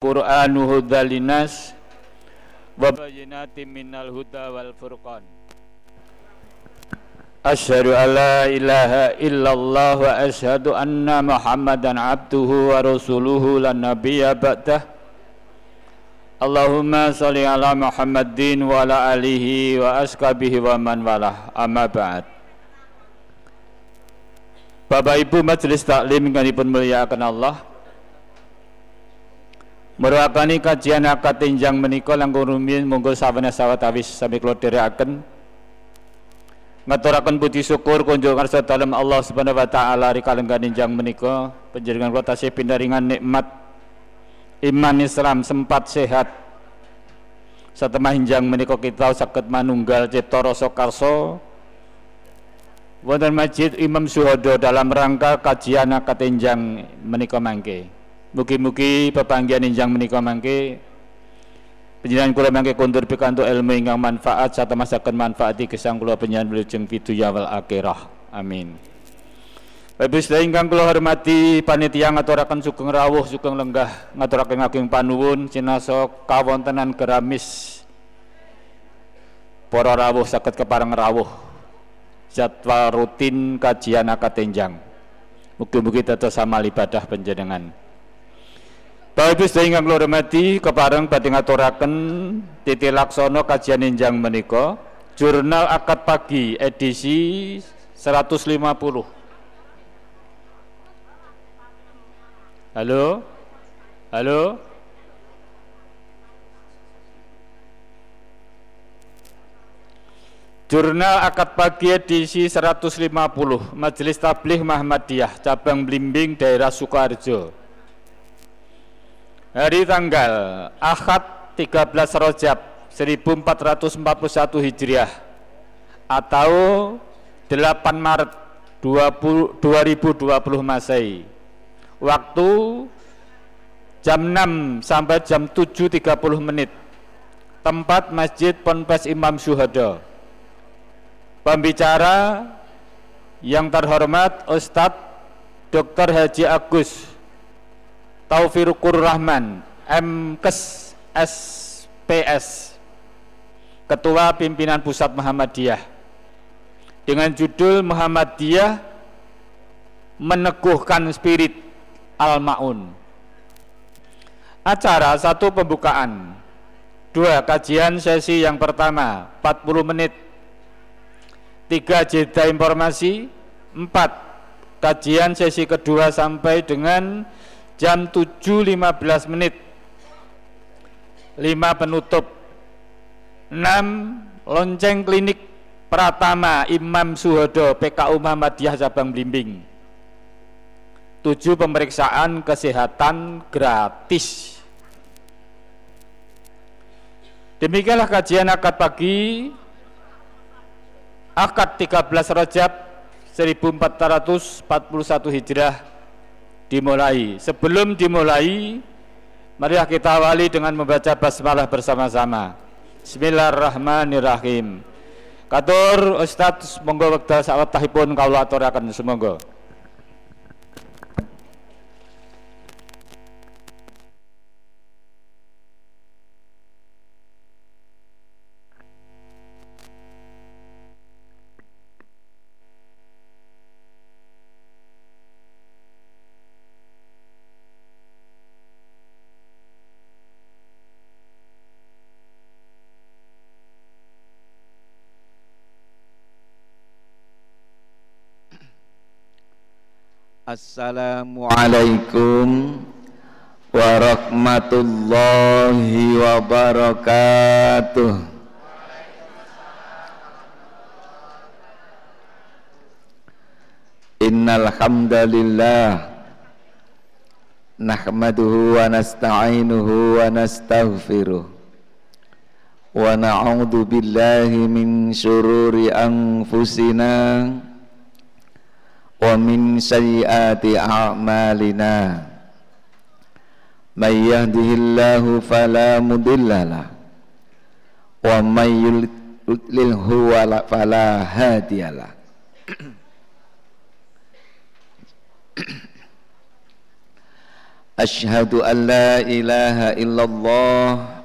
Qur'anu hudza linas wa bayyinatin minal huda wal furqan. Asyhadu an la ilaha illallah wa asyhadu anna Muhammadan abduhu wa rasuluhu lan nabiyya ba'dah. Allahumma salli ala Muhammadin wa ala alihi wa askabihi wa man walah. Amma ba'd. Bapak Ibu Majelis Taklim kanipun muliakan Allah Meruakani kajian akad tinjang menika langkung rumiyin monggo sawana sawetawis sami kula dherekaken. Ngaturaken puji syukur kunjung karsa dalem Allah Subhanahu wa taala rikala tinjang menika panjenengan kula tasih pindaringan nikmat iman Islam sempat sehat. Satemah hinjang menika kita saged manunggal cipta rasa karsa wonten Masjid Imam Suhodo dalam rangka kajian akad tinjang menika mangke. Mugi-mugi pepanggihan injang menika mangke Penjenengan kula mangke kondur pikantuk ilmu ingkang manfaat serta masakan manfaati gesang kula penjenengan wilujeng pitu wal akhirah. Amin. Bapak sedaya ingkang kula hormati panitia ngaturaken sugeng rawuh sugeng lenggah ngaturaken ageng panuwun cinasa kawontenan geramis para rawuh saged kepareng rawuh jadwal rutin kajian akad tenjang. Mugi-mugi dados amal ibadah panjenengan. Bapak Ibu sedaya ingkang kula hormati kepareng badhe ngaturaken titi laksana kajian enjang menika Jurnal Akad Pagi edisi 150. Halo? Halo? Jurnal Akad Pagi edisi 150 Majelis Tabligh Muhammadiyah cabang Blimbing daerah Sukoharjo hari tanggal Ahad 13 Rojab 1441 Hijriah atau 8 Maret 20, 2020 Masehi waktu jam 6 sampai jam 7.30 menit tempat Masjid Ponpes Imam Syuhada pembicara yang terhormat Ustadz Dr. Haji Agus Taufirukur Rahman MKes SPS Ketua Pimpinan Pusat Muhammadiyah. Dengan judul Muhammadiyah meneguhkan spirit Al-Maun. Acara satu pembukaan. Dua kajian sesi yang pertama 40 menit. Tiga jeda informasi. Empat kajian sesi kedua sampai dengan jam 7.15 menit. 5 penutup. 6 lonceng klinik Pratama Imam Suhodo PKU Muhammadiyah Cabang Blimbing. 7 pemeriksaan kesehatan gratis. Demikianlah kajian akad pagi. Akad 13 Rajab 1441 Hijrah dimulai. Sebelum dimulai, mari kita awali dengan membaca basmalah bersama-sama. Bismillahirrahmanirrahim. Katur Ustaz monggo wekdal sawetahipun kawula aturaken semoga. Assalamualaikum warahmatullahi wabarakatuh. Innal hamdalillah nahmaduhu wa nasta'inuhu wa nastaghfiruh wa na'udzu billahi min syururi anfusina wa min sayyiati a'malina. May yahdihillahu wa may yudlil huwa Ashhadu an illallah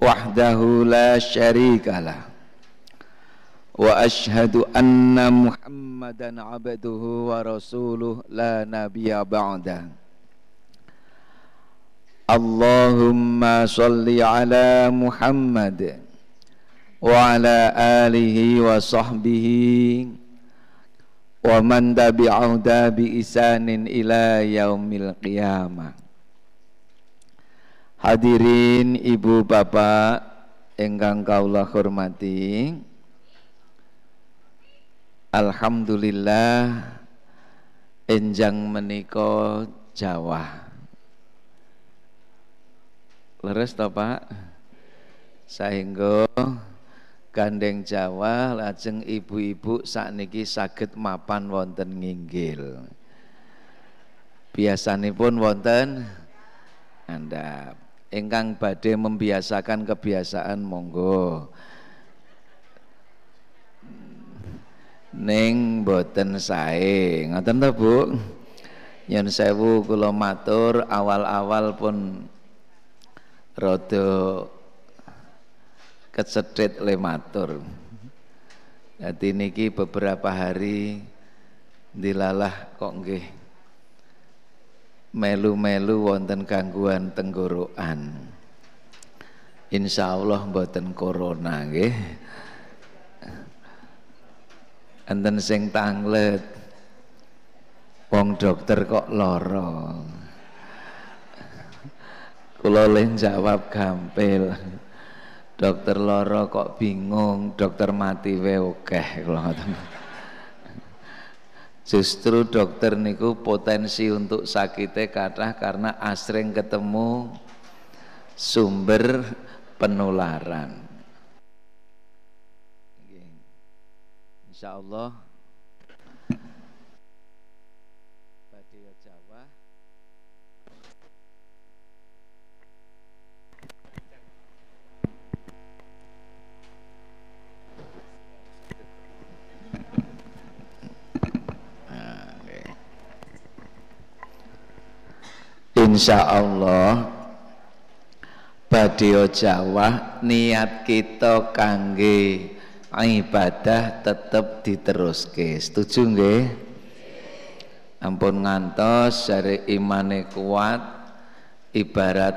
wahdahu la syarikalah wa ashhadu anna Muhammadan abduhu wa rasuluh la nabiyya ba'da. Allahumma salli ala Muhammad wa ala alihi wa sahbihi wa man tabi'ahu bi isanin ila yaumil qiyamah. Hadirin ibu bapak engkang kaulah hormati Alhamdulillah enjang menika Jawa. Leres to Pak? Sahingga gandeng Jawa lajeng ibu-ibu sakniki saged mapan wonten nginggil. Biasanipun wonten anda ingkang badhe membiasakan kebiasaan monggo ning boten sae ngoten to Bu Yen sewu kula matur awal-awal pun rada kecedit lematur. Jadi niki beberapa hari dilalah kok nggih melu-melu wonten gangguan tenggorokan. Insya Allah mboten corona nggih. Enten sing tanglet. Wong dokter kok loro. Kula jawab gampil dokter loro kok bingung dokter mati kula ngoten justru dokter niku potensi untuk sakitnya kathah karena asring ketemu sumber penularan Insya Allah Insya Allah Badio Jawa niat kita kangge ibadah tetap diteruske. Setuju nggih? Ampun ngantos dari imane kuat ibarat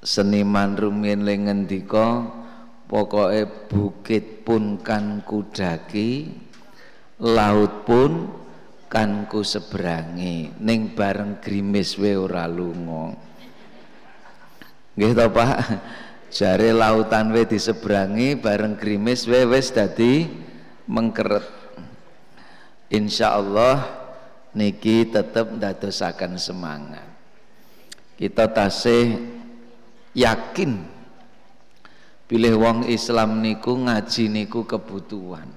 seniman rumiyin ling ngendika pokoke bukit pun kan kudaki laut pun kan ku seberangi ning bareng grimis we ora lunga. Nggih Pak jare lautan we diseberangi bareng grimis we wis dadi mengkeret. Insyaallah niki tetep ndadosaken semangat. Kita tasih yakin pilih wong Islam niku ngaji niku kebutuhan.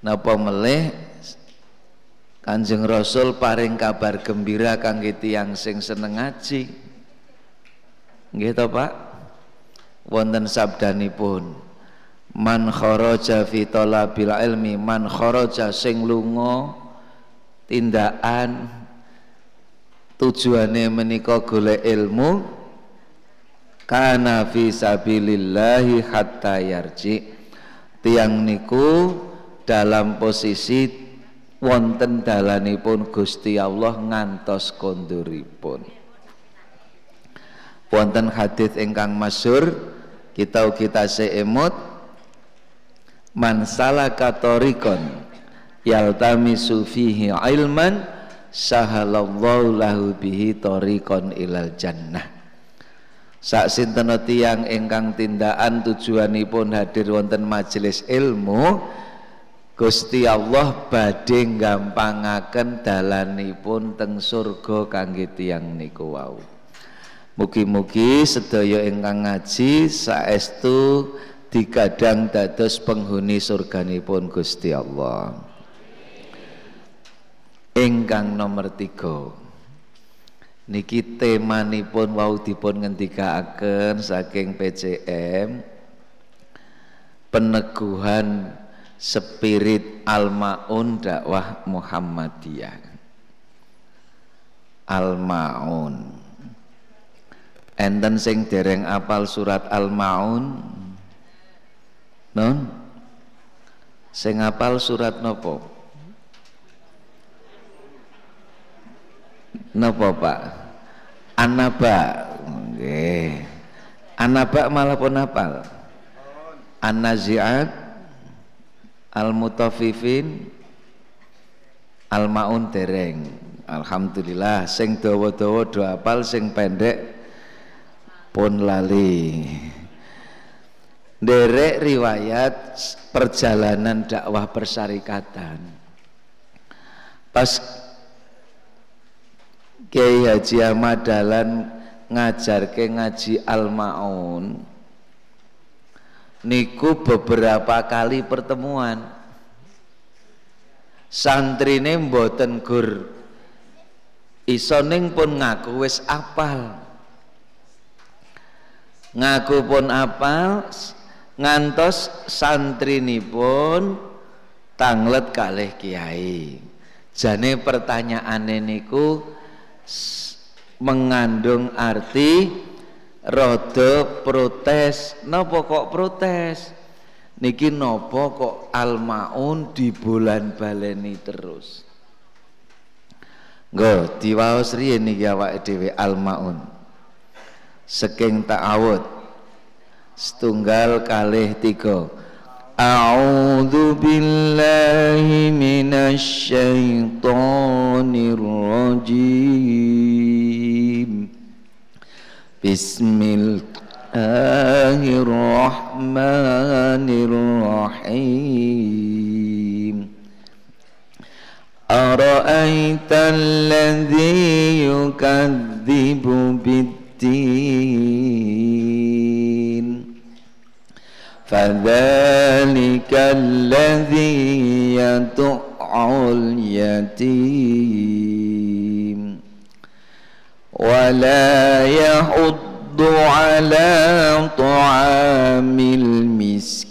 Napa meleh Kanjeng Rasul paring kabar gembira kangge tiyang sing seneng ngaji. To, Pak? Wonten sabdanipun, Man kharaja fi talabil ilmi, man kharaja sing lunga tindakan tujuane menika golek ilmu kana fi sabilillahi hatta yarji. Tiang niku dalam posisi wonten dalanipun Gusti Allah ngantos konduripun wonten hadis ingkang masyhur kita kita seemut man salaka tariqan yaltamisu ilman sahalallahu lahu bihi tariqan ilal jannah sak sinten tiyang ingkang tindakan tujuanipun hadir wonten majelis ilmu Gusti Allah badhe nggampangaken dalanipun teng surga kangge tiyang niku wau. Mugi-mugi sedaya ingkang ngaji saestu digadang dados penghuni surganipun Gusti Allah. Ingkang nomor tiga. Niki temanipun wau dipun ngendikaaken saking PCM peneguhan spirit al-maun dakwah Muhammadiyah. Al-maun enten sing dereng apal surat al-maun. Non sing apal surat nopo? Nopo Pak? Anaba. Nggih. Anaba malah pun apal. An-Nazi'at Al-Mutafifin Al-Maun dereng. Alhamdulillah sing dawa-dawa do apal sing pendek pun lali. Derek riwayat perjalanan dakwah persyarikatan. Pas Kiai Haji Ahmad Dalan ngajar ke ngaji Al-Maun niku beberapa kali pertemuan. Santri mboten gur isoning pun ngaku wis apal ngaku pun apal ngantos santri ini pun tanglet kalih kiai. Jane pertanyaan niku mengandung arti rada protes. Napa kok protes? Niki napa kok almaun di bulan baleni terus? Nggo diwaos riyen niki awake dhewe almaun saking ta'awud. Setunggal kalih tiga. A'udzu billahi minasy syaithanir rajim. Bismillahirrahmanirrahim. Ara'aita alladhi yukadzibu الدين فذلك الذي يدع اليتيم. ولا يحض على طعام المسكين.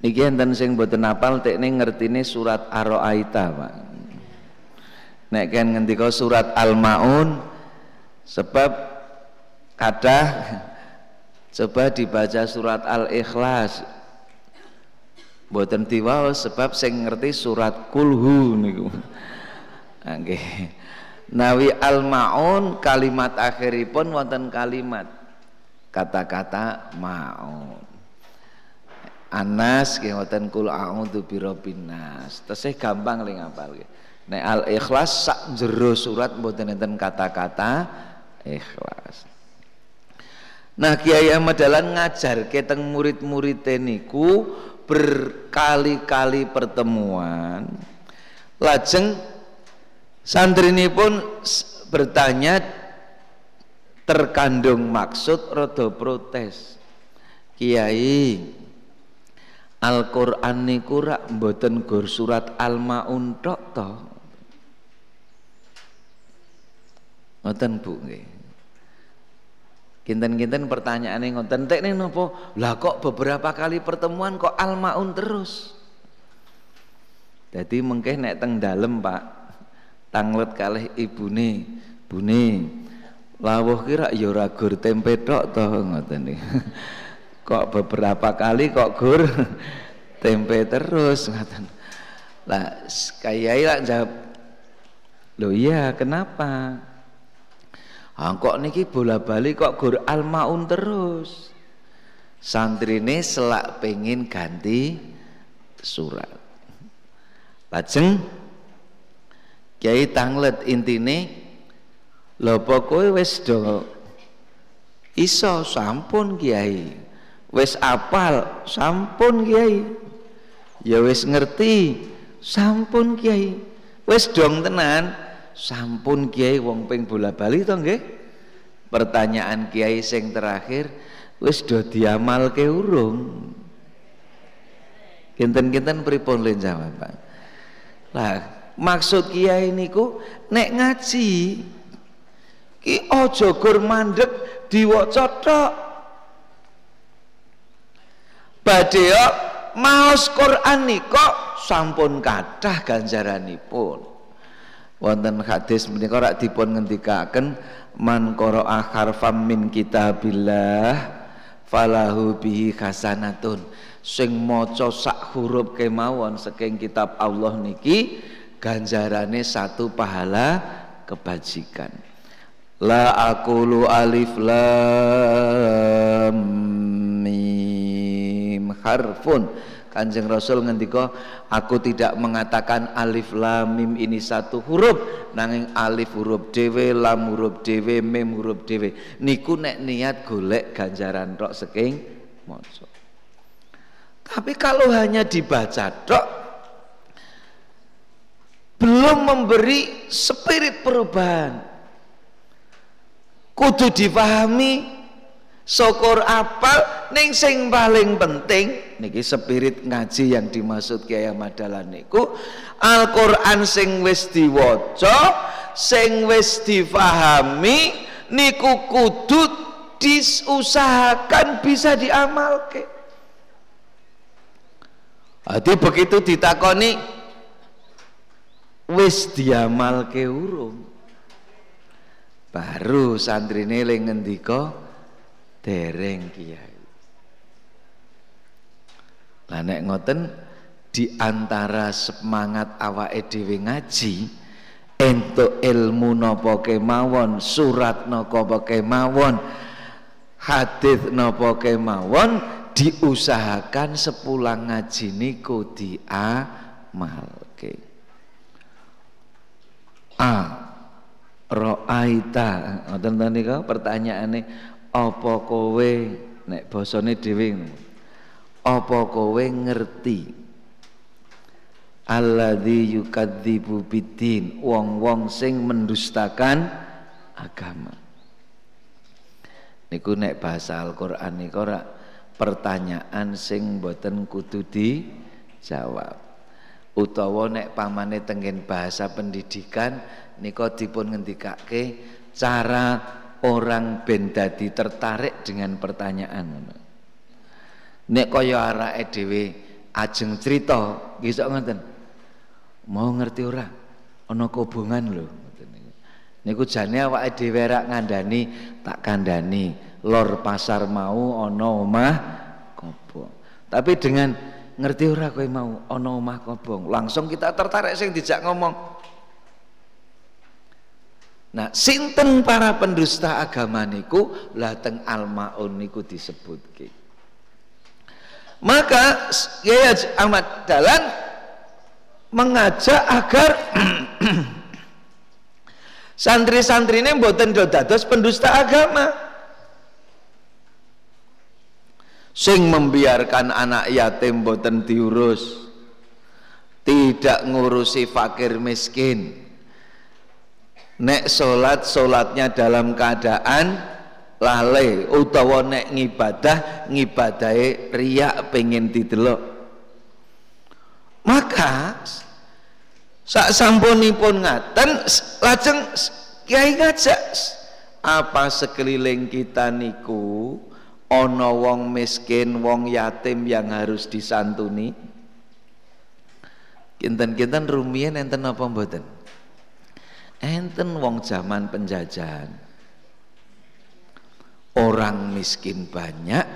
Niki enten sing mboten apal tekne ngertine surat Ar-Ra'aita, Pak. Nek kan ngendika surat Al-Maun sebab kadah Coba dibaca surat Al-Ikhlas. Mboten diwaos sebab sing ngerti surat Kulhu niku. Nggih. Nawi al-maun kalimat akhiripun wonten kalimat kata-kata maun. Anas nggih wonten kul a'udzu birabbin nas. Tesih gampang li ngapal Nek al-ikhlas sak jero surat mboten enten kata-kata ikhlas. Nah Kiai Ahmad Dahlan ngajar keteng murid-murid niku berkali-kali pertemuan. Lajeng santri ini pun bertanya terkandung maksud rodo protes. Kiai Al-Qur'an niku rak mboten gur surat Al-Maun tok to. Ngoten Bu nggih. Kinten-kinten pertanyaan yang ngoten. Tek nih nopo lah kok beberapa kali pertemuan kok almaun terus? Jadi mengkeh nek teng dalem pak. Tanglet kalih ibune bune. Lawuh kira ya ora gur tempe tok to ngoten kok beberapa kali kok gur tempe terus ngoten lah kayai lah jawab lo iya kenapa Ah, kok niki bola-bali kok gur almaun terus. Santri ini selak pengen ganti surat. Lajeng Kiai tanglet intine lho kowe wis do iso sampun kiai wis apal sampun kiai. Ya wis ngerti sampun kiai. Wis dong tenan sampun kiai wong ping bola bali to nggih? Pertanyaan kiai sing terakhir wis do diamalke urung? Kinten-kinten pripun len jawab Pak? Lah maksud kiai niku nek ngaji ki aja gur mandek diwaca tok badhe maos Quran nika sampun kathah ganjaranipun. Wonten hadis menika rak dipun ngendikaken man qara'a harfam min kitabillah falahu bihi hasanatun. Sing maca sak huruf kemawon saking kitab Allah niki ganjarane satu pahala kebajikan. La aqulu alif lam mim harfun. Kanjeng Rasul ngendika aku tidak mengatakan alif lam mim ini satu huruf nanging alif huruf dhewe lam huruf dhewe mim huruf dhewe. Niku nek niat golek ganjaran tok saking maca. Tapi kalau hanya dibaca tok belum memberi spirit perubahan. Kudu dipahami syukur apal ning sing paling penting. Niki spirit ngaji yang dimaksud Kiai Ahmad Dahlan niku Al-Qur'an sing wis diwaca sing wis difahami niku kudu diusahakan bisa diamalke. Jadi begitu ditakoni wis diamalke urung. Baru santri le ngendika dereng kiai. Lah nek ngoten di antara semangat awake dhewe ngaji entuk ilmu napa kemawon surat napa kemawon hadis napa kemawon diusahakan sepulang ngaji niku diamalke. A Ra'aita ngoten to nika pertanyaane apa kowe nek basane dhewe apa kowe ngerti? Alladzi yukadzibu bidin wong-wong sing mendustakan agama. Niku nek bahasa Al-Qur'an niku ora pertanyaan sing boten kudu dijawab. Utawa nek pamane tengen bahasa pendidikan nika dipun ngendikake cara orang ben dadi tertarik dengan pertanyaan. Nek kaya arake dhewe ajeng cerita nggih ngoten. Mau ngerti ora? Ana kobongan lho. Niku jane awake dhewe rak ngandani tak kandani lor pasar mau ana omah kobong. Tapi dengan ngerti ora kowe mau ana omah kobong. Langsung kita tertarik sing dijak ngomong Nah, sinten para pendusta agama niku lateng almaun niku disebutke. Maka Yaya Ahmad Dalan mengajak agar santri-santri ini mboten dados pendusta agama. Sing membiarkan anak yatim mboten diurus, tidak ngurusi fakir miskin, nek solat solatnya dalam keadaan lalai utawa nek ngibadah ngibadahe riak pengen didelok. Maka sak sampunipun ngaten lajeng kiai ngajak apa sekeliling kita niku ana wong miskin wong yatim yang harus disantuni? Kinten-kinten rumiyin enten apa mboten enten wong zaman penjajahan. Orang miskin banyak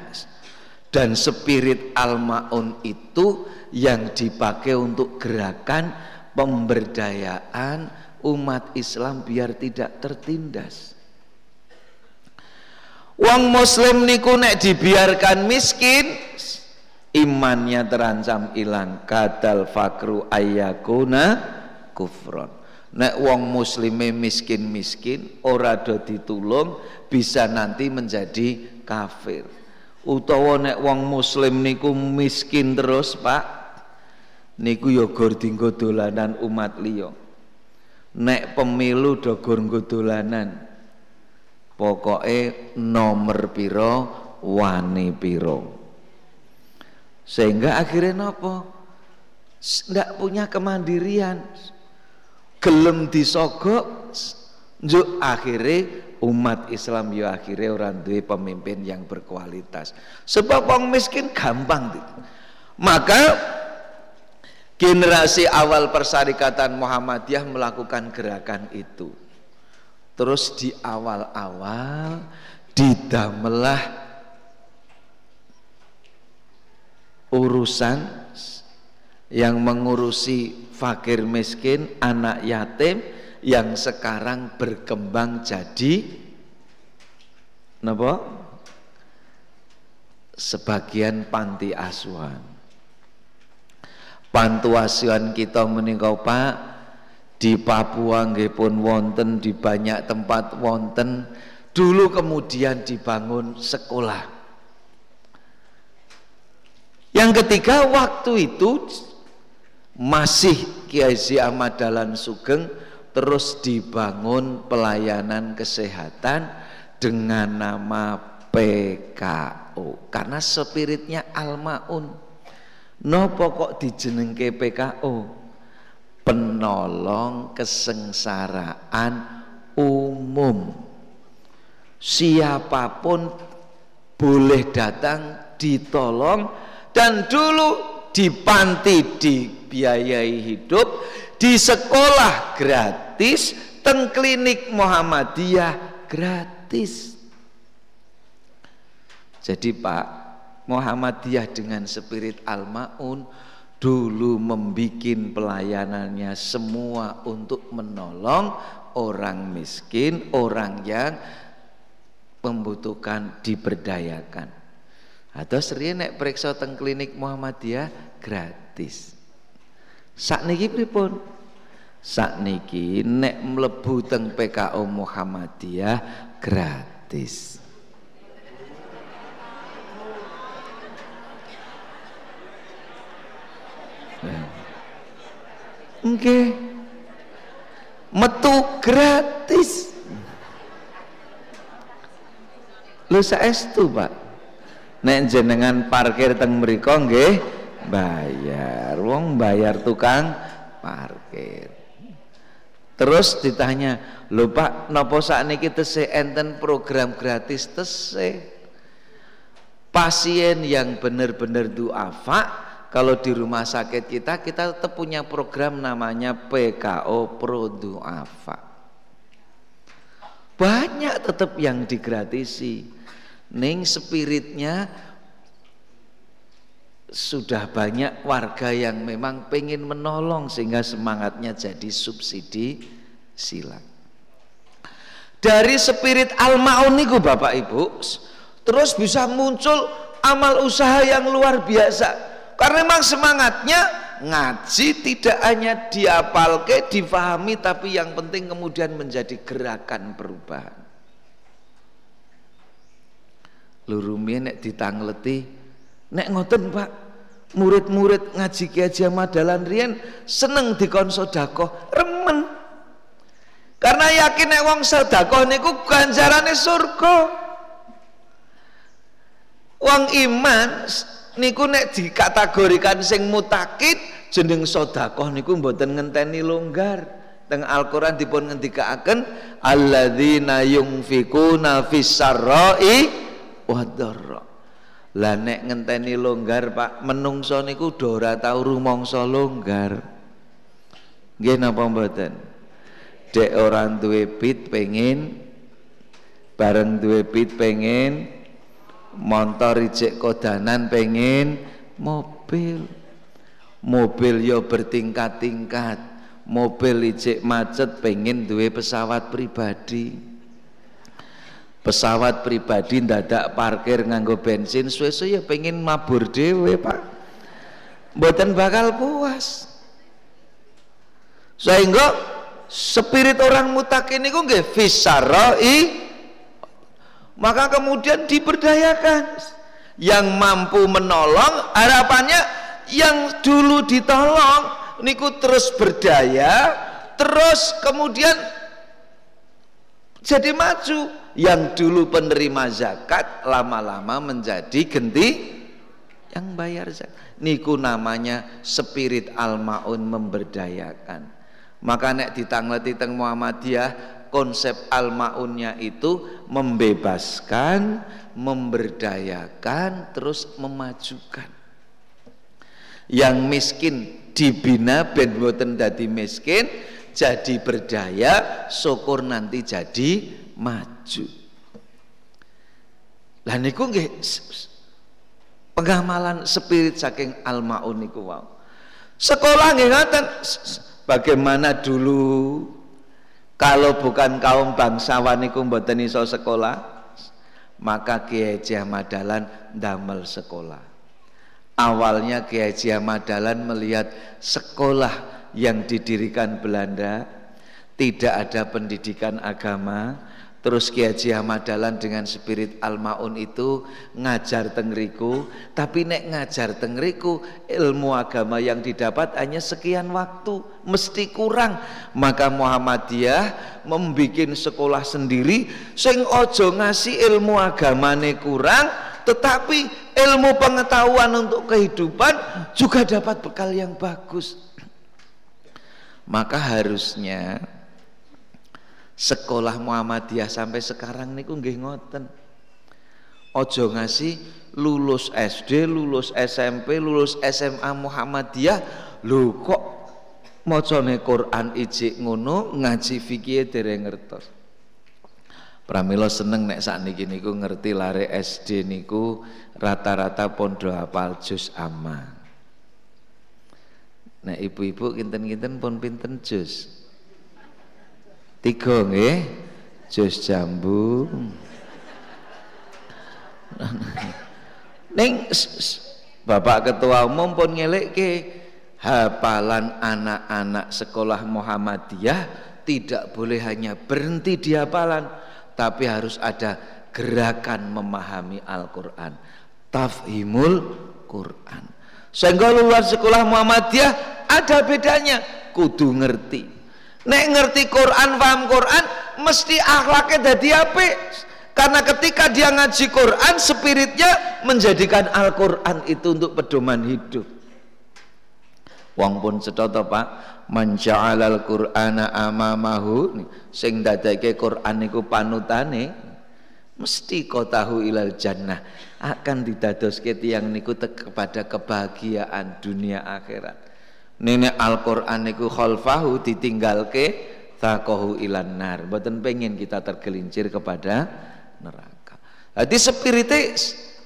dan spirit al-maun itu yang dipakai untuk gerakan pemberdayaan umat Islam biar tidak tertindas. Wong muslim niku nek dibiarkan miskin imannya terancam hilang kadal fakru ayakuna kufron nek wong muslime miskin-miskin ora do ditulung bisa nanti menjadi kafir. Utawa nek wong muslim niku miskin terus Pak niku ya gor dinggo dolanan umat liya. Nek pemilu do gor dolanan pokoke nomor piro wani piro sehingga akhirnya nopo? Ndak punya kemandirian gelem disogok njuk akhirnya umat Islam ya akhirnya orang duwe pemimpin yang berkualitas. Sebab orang miskin gampang maka generasi awal persyarikatan Muhammadiyah melakukan gerakan itu. Terus di awal-awal didamelah urusan yang mengurusi fakir miskin, anak yatim yang sekarang berkembang jadi napa? Sebagian panti asuhan. Panti asuhan kita menika Pak di Papua nggih pun wonten di banyak tempat wonten dulu kemudian dibangun sekolah. Yang ketiga waktu itu masih Kiai Ahmad Dahlan Sugeng terus dibangun pelayanan kesehatan dengan nama PKO karena spiritnya Almaun. Nopo kok dijenengke PKO penolong kesengsaraan umum. Siapa pun boleh datang ditolong dan dulu di panti dibiayai hidup, di sekolah gratis, teng klinik Muhammadiyah gratis. Jadi Pak, Muhammadiyah dengan spirit Al-Maun dulu membikin pelayanannya semua untuk menolong orang miskin, orang yang membutuhkan diberdayakan. Atau seri nek periksa teng klinik Muhammadiyah gratis. Sakniki pripun? Sakniki nek mlebu teng PKO Muhammadiyah gratis. Oke. Okay. Metu gratis. Lu saestu, Pak nek jenengan parkir teng mriku nggih bayar. Wong bayar tukang parkir. Terus ditanya lho Pak napa sakniki tesih enten program gratis tesih? Pasien yang benar-benar duafa kalau di rumah sakit kita kita tetap punya program namanya PKO Pro Duafa. Banyak tetap yang digratisi. Ning spiritnya sudah banyak warga yang memang pengen menolong sehingga semangatnya jadi subsidi silang. Dari spirit al-maun Bapak Ibu, terus bisa muncul amal usaha yang luar biasa. Karena memang semangatnya ngaji tidak hanya diapalke, difahami tapi yang penting kemudian menjadi gerakan perubahan. Lurumie nek ditangleti nek ngoten Pak murid-murid ngaji Ki Haji Madalan riyen seneng dikon sedekah remen. Karena yakin nek wong sedekah niku ganjarane surga. Wong iman niku nek dikategorikan sing mutakid jeneng sedekah niku mboten ngenteni longgar. Teng Al-Qur'an dipun ngendikaaken alladzina yunfikuna fis sarra'i wadara lah nek ngenteni longgar Pak menungso niku ora tau rumangsa longgar. Nggih napa mboten? Dek orang duwe pit pengen bareng duwe pit pengen motor ijek kodanan pengen mobil. Mobil yo bertingkat-tingkat mobil ijek macet pengen duwe pesawat pribadi pesawat pribadi dadak parkir nganggo bensin suwe-suwe ya pengen mabur dewe Pak. Mboten bakal puas. Sehingga spirit orang mutakin niku nggih fisaroi. Maka kemudian diberdayakan. Yang mampu menolong harapannya yang dulu ditolong niku terus berdaya terus kemudian jadi maju yang dulu penerima zakat lama-lama menjadi genti yang bayar zakat. Niku namanya spirit al-maun memberdayakan. Maka nek ditangleti teng Muhammadiyah konsep al-maunnya itu membebaskan memberdayakan terus memajukan. Yang miskin dibina ben boten dadi miskin jadi berdaya syukur nanti jadi maju lah niku nggih pengamalan spirit saking almaun niku wow. sekolah nggih ngoten bagaimana dulu? Kalau bukan kaum bangsawan niku mboten iso sekolah maka Kiai Haji damel sekolah. Awalnya Kiai Haji melihat sekolah yang didirikan Belanda tidak ada pendidikan agama terus Ki Haji Ahmad Dahlan dengan spirit Al-Maun itu ngajar tengriku. Tapi nek ngajar tengriku ilmu agama yang didapat hanya sekian waktu mesti kurang. Maka Muhammadiyah membuat sekolah sendiri sing ojo ngasih ilmu agamane kurang tetapi ilmu pengetahuan untuk kehidupan juga dapat bekal yang bagus. Maka harusnya sekolah Muhammadiyah sampai sekarang niku nggih ngoten. Ojo ngasih lulus SD, lulus SMP, lulus SMA Muhammadiyah, lho kok macane Quran ijik ngono, ngaji fikih dereng ngertos. Pramila seneng nek sakniki niku ngerti lare SD niku rata-rata pondok hafal juz amma. Nah ibu-ibu kinten-kinten pun pinten jus. Tiga nggih. Jus jambu. Ning Bapak Ketua Umum pun ke hafalan anak-anak sekolah Muhammadiyah tidak boleh hanya berhenti di hafalan tapi harus ada gerakan memahami Al-Qur'an. Tafhimul Quran. Sehingga lulus sekolah Muhammadiyah ada bedanya kudu ngerti nek ngerti Quran paham Quran mesti akhlaknya jadi apa karena ketika dia ngaji Quran spiritnya menjadikan Al-Quran itu untuk pedoman hidup. Wong pun cetha Pak al Qur'ana amamahu. Sing dadake Quran niku panutane mesti kau tahu ilal jannah akan didadoske tiyang niku kepada kebahagiaan dunia akhirat nenek Al-Qur'an niku khalfahu ditinggalke takohu ilan nar. Mboten pengen kita tergelincir kepada neraka. Jadi spirite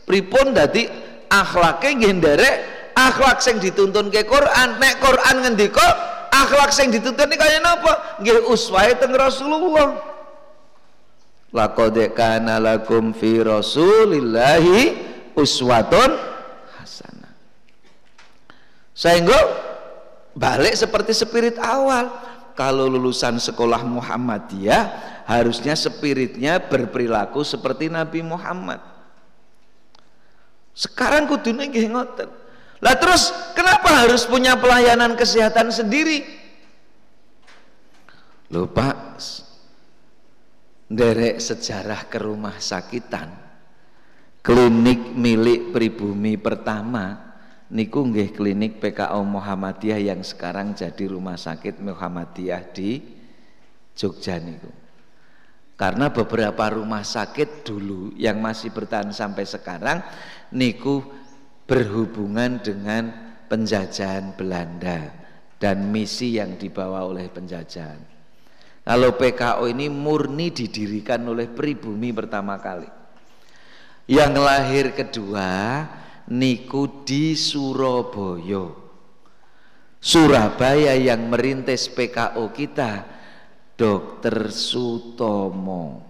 pripun dadi akhlake nggih nderek akhlak sing dituntun ke Quran. Nek Quran ngendika akhlak sing dituntun kaya napa? Nggih uswahe teng Rasulullah. Laqad kana lakum fi Rasulillahi uswatun hasanah. Sehingga balik seperti spirit awal. Kalau lulusan sekolah Muhammadiyah harusnya spiritnya berperilaku seperti Nabi Muhammad. Sekarang kudunya nggih ngoten. Lah terus kenapa harus punya pelayanan kesehatan sendiri? Lupa derek sejarah ke rumah sakitan. Klinik milik pribumi pertama niku nggih klinik PKO Muhammadiyah yang sekarang jadi rumah sakit Muhammadiyah di Jogja niku. Karena beberapa rumah sakit dulu yang masih bertahan sampai sekarang niku berhubungan dengan penjajahan Belanda dan misi yang dibawa oleh penjajahan. Kalau PKO ini murni didirikan oleh pribumi pertama kali. Yang lahir kedua niku di Surabaya. Surabaya yang merintis PKO kita Dokter Sutomo.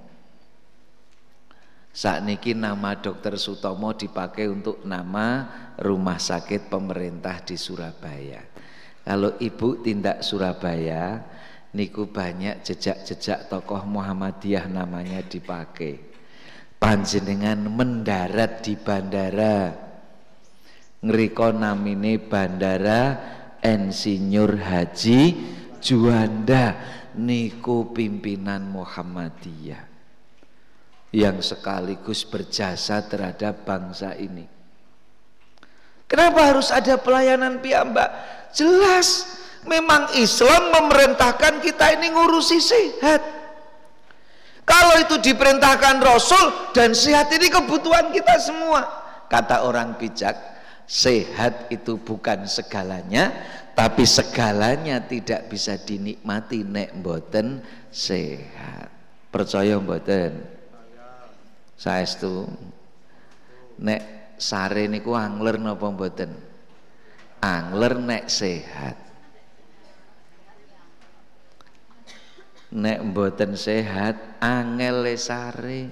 Saat niki nama Dokter Sutomo dipakai untuk nama rumah sakit pemerintah di Surabaya. Kalau ibu tindak Surabaya, niku banyak jejak-jejak tokoh Muhammadiyah namanya dipakai panjenengan mendarat di bandara ngeriko namine bandara Insinyur Haji Juanda niku pimpinan Muhammadiyah yang sekaligus berjasa terhadap bangsa ini. Kenapa harus ada pelayanan piyambak? Jelas memang Islam memerintahkan kita ini ngurusi sehat. Kalau itu diperintahkan Rasul dan sehat ini kebutuhan kita semua. Kata orang bijak, sehat itu bukan segalanya, tapi segalanya tidak bisa dinikmati nek mboten sehat. Percaya mboten? saestu? Nek sare niku angler napa mboten? Angler nek sehat. Nek mboten sehat angel sare.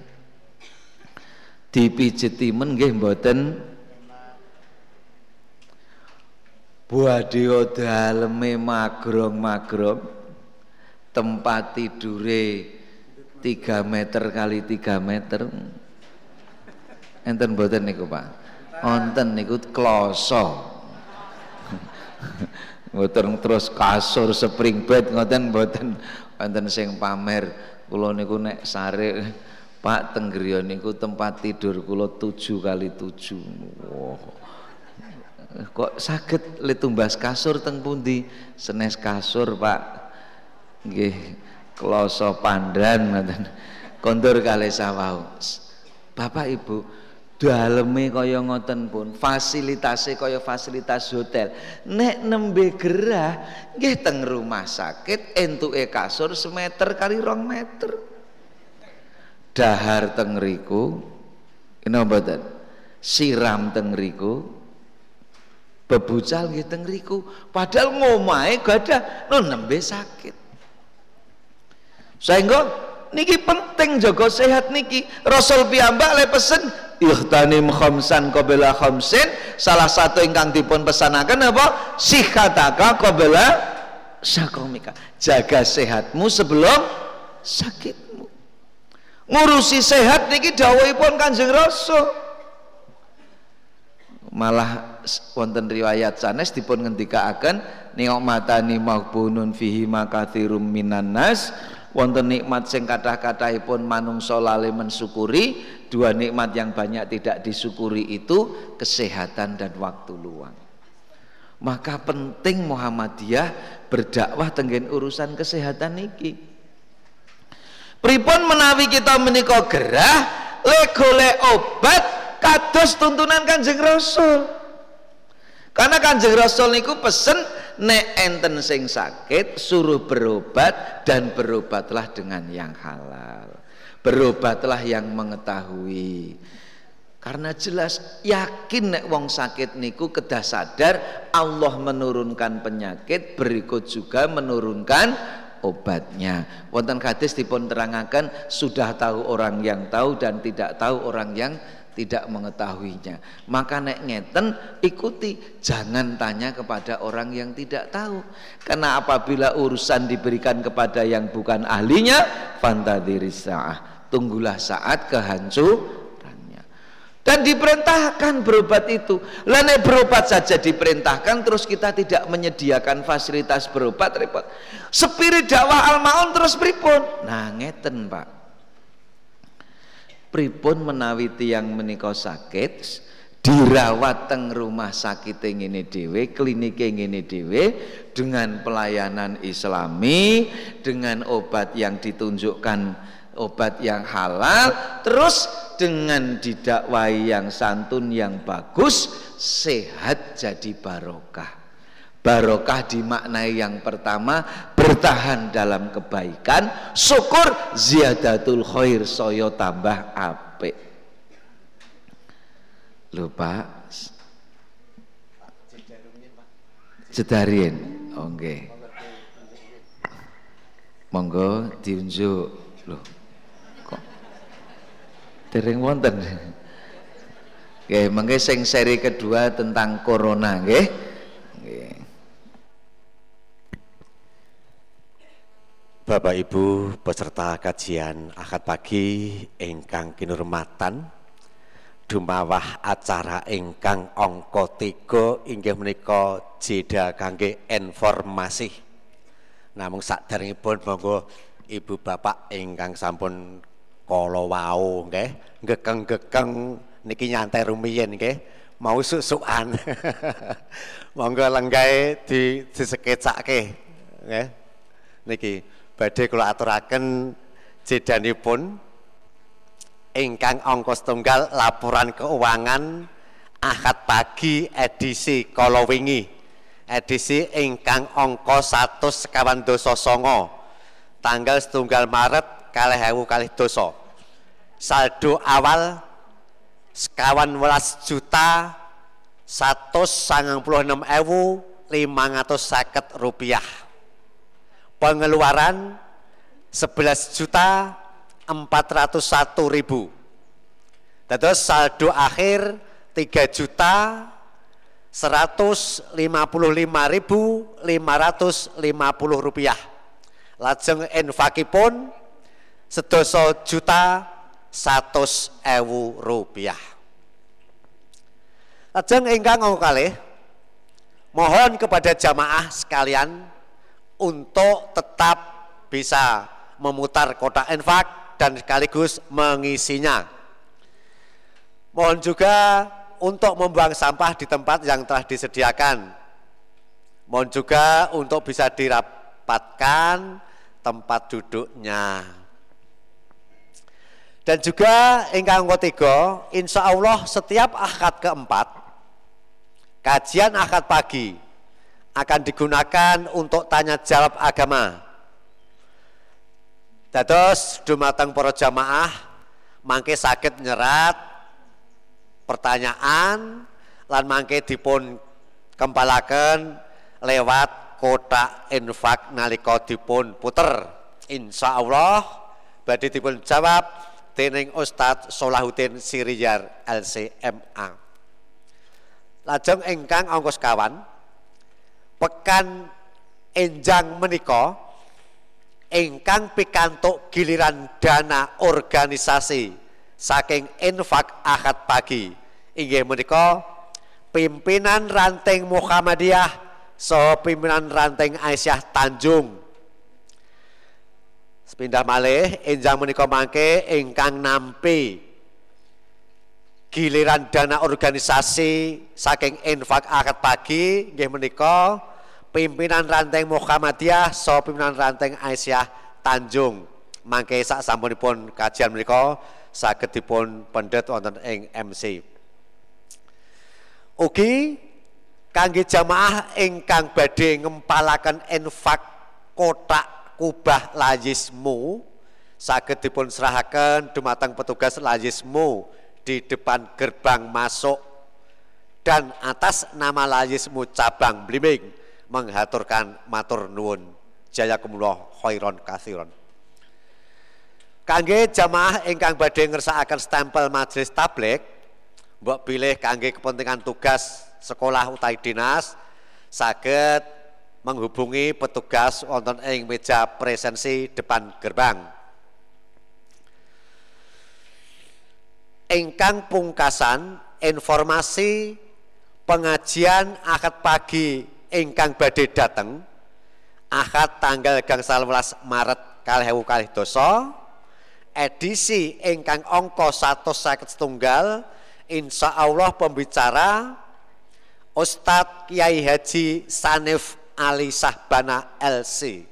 Dipijeti men nggih mboten Buadio daleme magrong-magrong tempat tidure 3 meter kali 3 meter. Enten mboten niku Pak? Wonten niku kloso. Mboten terus kasur spring bed ngoten mboten. Wonten sing pamer kula niku nek sare Pak tenggriya niku tempat tidur kula 7 kali 7 wow. Kok sakit le tumbas kasur teng pundi? Senes kasur Pak. Nggih kloso pandan ngoten. Kondur kalih sawau. Bapak Ibu daleme kaya ngoten pun fasilitasnya kaya fasilitas hotel. Nek nembe gerah nggih teng rumah sakit entuke kasur semeter kali rong meter. Dahar teng riku ini mboten siram teng riku bebucal nggih teng riku. Padahal ngomahe gadah no nembe sakit. Sehingga niki penting jaga sehat niki. Rasul piyambak le pesen ihtanim khamsan qabla khamsin salah satu ingkang dipun pesanaken apa? Sikhataka qabla sakomika. Jaga sehatmu sebelum sakitmu. Ngurusi sehat niki dawuhipun Kanjeng Rasul. Malah wonten riwayat sanes dipun ngendikaaken ni'matani maghbunun fihi makatsirum minan nas. Wonten nikmat sing kathah-kathahipun manungsa lali mensyukuri dua nikmat yang banyak tidak disyukuri itu kesehatan dan waktu luang. Maka penting Muhammadiyah berdakwah tenggen urusan kesehatan niki pripun menawi kita menika gerah le golek obat kados tuntunan Kanjeng Rasul karena Kanjeng Rasul niku pesen nek enten sing sakit suruh berobat dan berobatlah dengan yang halal. Berobatlah yang mengetahui. Karena jelas yakin nek wong sakit niku kedah sadar Allah menurunkan penyakit berikut juga menurunkan obatnya. Wonten hadis dipun terangaken sudah tahu orang yang tahu dan tidak tahu orang yang tidak mengetahuinya. Maka nek ngeten ikuti. Jangan tanya kepada orang yang tidak tahu. Karena apabila urusan diberikan kepada yang bukan ahlinya fantadirisa'ah tunggulah saat kehancurannya. Dan diperintahkan berobat itu. Lalu berobat saja diperintahkan terus kita tidak menyediakan fasilitas berobat repot. Spirit dakwah al-maun terus pripun? Nah ngeten pak pripun menawi tiyang menika sakit dirawat teng rumah sakit ngene dhewe klinik ngene dhewe dengan pelayanan islami dengan obat yang ditunjukkan obat yang halal terus dengan didakwai yang santun yang bagus sehat jadi barokah barokah dimaknai yang pertama bertahan dalam kebaikan syukur ziyadatul khair soyo tambah apik. Lupa cedarin oke okay. monggo diunjuk. Loh kok dereng wonten? Oke, mengke sing seri kedua tentang corona nggih. Bapak Ibu peserta kajian akad pagi ingkang kinurmatan dumawah acara ingkang angka 3 inggih menika jeda kangge informasi. Namung saderengipun monggo Ibu Bapak ingkang sampun kala wau nggih gekeng-gekeng niki nyantai rumiyin nggih mau susukan. monggo lenggahe di disekecake nggih. Niki badhe kula aturaken jedanipun ingkang angka setunggal laporan keuangan Ahad pagi edisi kala wingi edisi ingkang angka 100 dosa songo tanggal setunggal Maret kalih ewu kalih dosa. Saldo awal sekawan welas juta satu sangang puluh enam ewu lima ratus rupiah pengeluaran 11 juta 401 ribu. Terus saldo akhir 3 juta 155 ribu 550 rupiah. Lajeng infakipun sedoso juta 100 ewu rupiah. Lajeng ingkang kali mohon kepada jamaah sekalian untuk tetap bisa memutar kotak infak dan sekaligus mengisinya. Mohon juga untuk membuang sampah di tempat yang telah disediakan. Mohon juga untuk bisa dirapatkan tempat duduknya. Dan juga ingkang ketiga, insya Allah setiap akad keempat, kajian akad pagi, akan digunakan untuk tanya jawab agama. Dados dumateng para jamaah mangke sakit nyerat pertanyaan lan mangke dipun kempalaken lewat kotak infak nalika dipun puter. Insya Allah badhe dipun jawab dening Ustadz Solahuddin Siriyar LCMA. Lajeng ingkang ongkos kawan pekan enjang menika ingkang pikantuk giliran dana organisasi saking infak akad pagi. Inggih menika pimpinan ranting Muhammadiyah so pimpinan ranting Aisyah Tanjung. Sepindah malih enjang menika mangke ingkang nampi giliran dana organisasi saking infak akad pagi nggih menika pimpinan ranting Muhammadiyah so pimpinan ranting Aisyah Tanjung. Mangke sak sampunipun kajian menika saged dipun pendet wonten ing MC Ugi kangge jamaah ingkang badhe ngempalaken infak kotak kubah lajismu saged dipun serahaken dumateng petugas lajismu di depan gerbang masuk dan atas nama Layismu cabang Blimbing menghaturkan matur nuwun. Jayakumullah khairon kathiron kangge jamaah ingkang badhe ngersakaken stempel majelis tablik mbok pilih kangge kepentingan tugas sekolah utai dinas saged menghubungi petugas wonten ing meja presensi depan gerbang ingkang pungkasan informasi pengajian akad pagi ingkang badhe dateng akad tanggal gangsal welas Maret kalih ewu kalih dosa edisi ingkang angka 150 setunggal insya Allah pembicara Ustadz Kiai Haji Sanif Ali Sahbana LC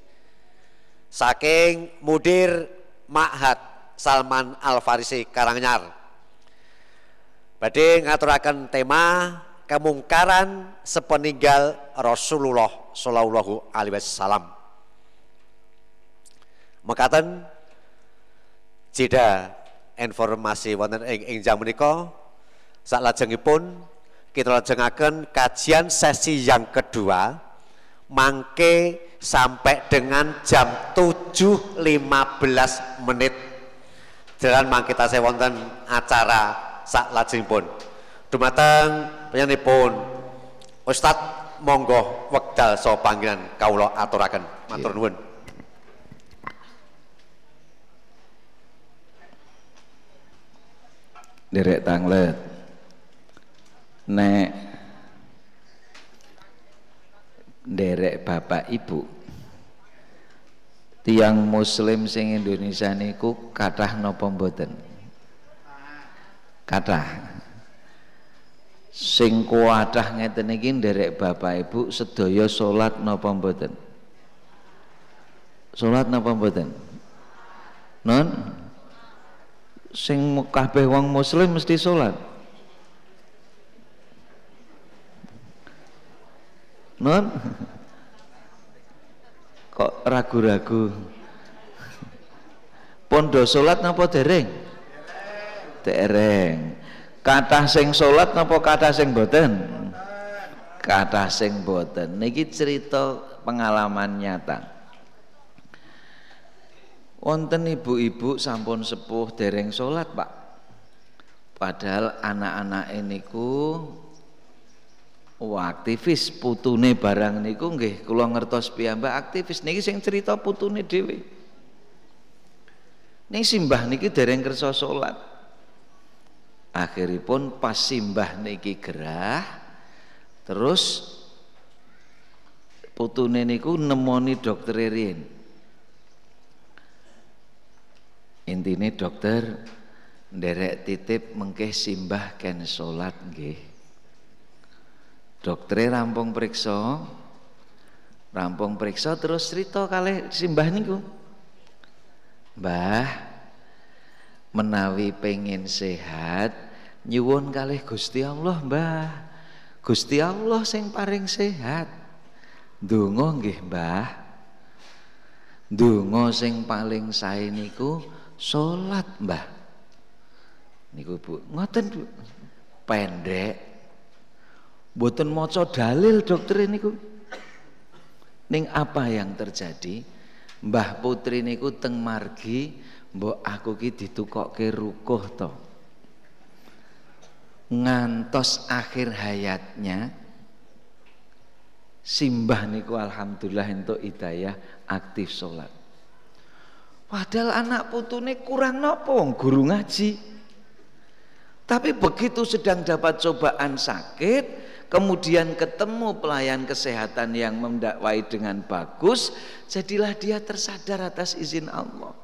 saking Mudir Ma'had Salman Al Farisi Karangnyar Badhe ngaturaken tema kemungkaran sepeninggal Rasulullah sallallahu alaihi wasallam. Mekaten jeda informasi wonten ing ing jam menika saklajengipun kita lajengaken kajian sesi yang kedua mangke sampai dengan jam 7.15 menit jalan mangke tasih wonten acara sak lajengipun. Dumateng panjenenganipun Ustaz monggo wekdal so panggilan kawula aturakan Matur nuwun. Derek tanglet. Nek derek bapak ibu tiang muslim sing Indonesia niku kathah napa mboten kathah. Sing kuatah ngeten iki nderek bapak ibu sedaya salat napa mboten? Salat napa mboten? Non sing kabeh wong muslim mesti salat non kok ragu-ragu? Pondo salat napa dereng dereng kata sing salat napa kata sing boten? Kata sing boten. Niki cerita pengalaman nyata. Wonten ibu-ibu sampun sepuh dereng salat Pak. Padahal anak-anak niku Wah, aktivis putune barang niku nggih kula ngertos piyambak aktivis. Niki sing cerita putune dhewe. Ning simbah niki dereng kersa salat. Akhiripun pas simbah niki gerah terus putune niku nemoni dokter Ririn. Intine dokter nderek titip mengke simbah ken salat nggih. Dokter rampung periksa, rampung periksa terus cerita kali simbah niku. Mbah, menawi pengen sehat, nyuwun kali Gusti Allah, Mbah. Gusti Allah sing paring sehat. Donga nggih, Mbah. Donga sing paling sae niku salat, Mbah. Niku Bu, ngoten Bu. Pendek Boten maca dalil dokter niku. Ning apa yang terjadi? Mbah Putri niku teng margi, mbok aku ki ditukokke rukuh to. Ngantos akhir hayatnya simbah niku alhamdulillah untuk hidayah aktif sholat. Padahal anak putune kurang nopo guru ngaji. Tapi begitu sedang dapat cobaan sakit, kemudian ketemu pelayan kesehatan yang mendakwai dengan bagus, jadilah dia tersadar atas izin Allah.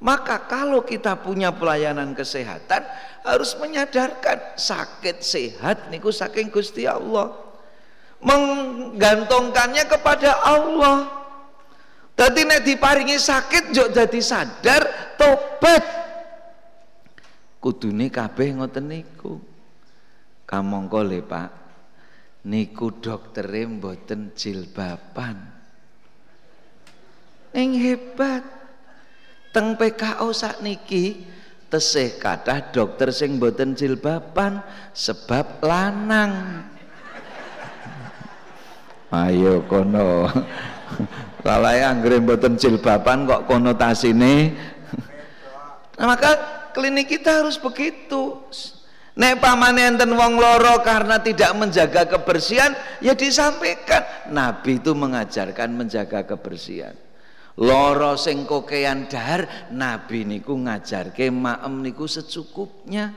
Maka kalau kita punya pelayanan kesehatan harus menyadarkan sakit sehat niku saking Gusti Allah. Menggantungkannya kepada Allah. Tadi nek diparingi sakit jok jadi sadar tobat. Kudune kabeh ngoten niku. Kamangka le Pak niku doktere mboten jilbaban ning hebat teng PKO niki tesih kathah dokter sing mboten jilbaban sebab lanang ayo kono lalae anggere mboten jilbaban kok konotasine nah, maka klinik kita harus begitu Nek pamane enten wong loro karena tidak menjaga kebersihan, ya disampaikan. Nabi itu mengajarkan menjaga kebersihan. Loro sing kokean dahar, Nabi niku ngajarke maem niku secukupnya.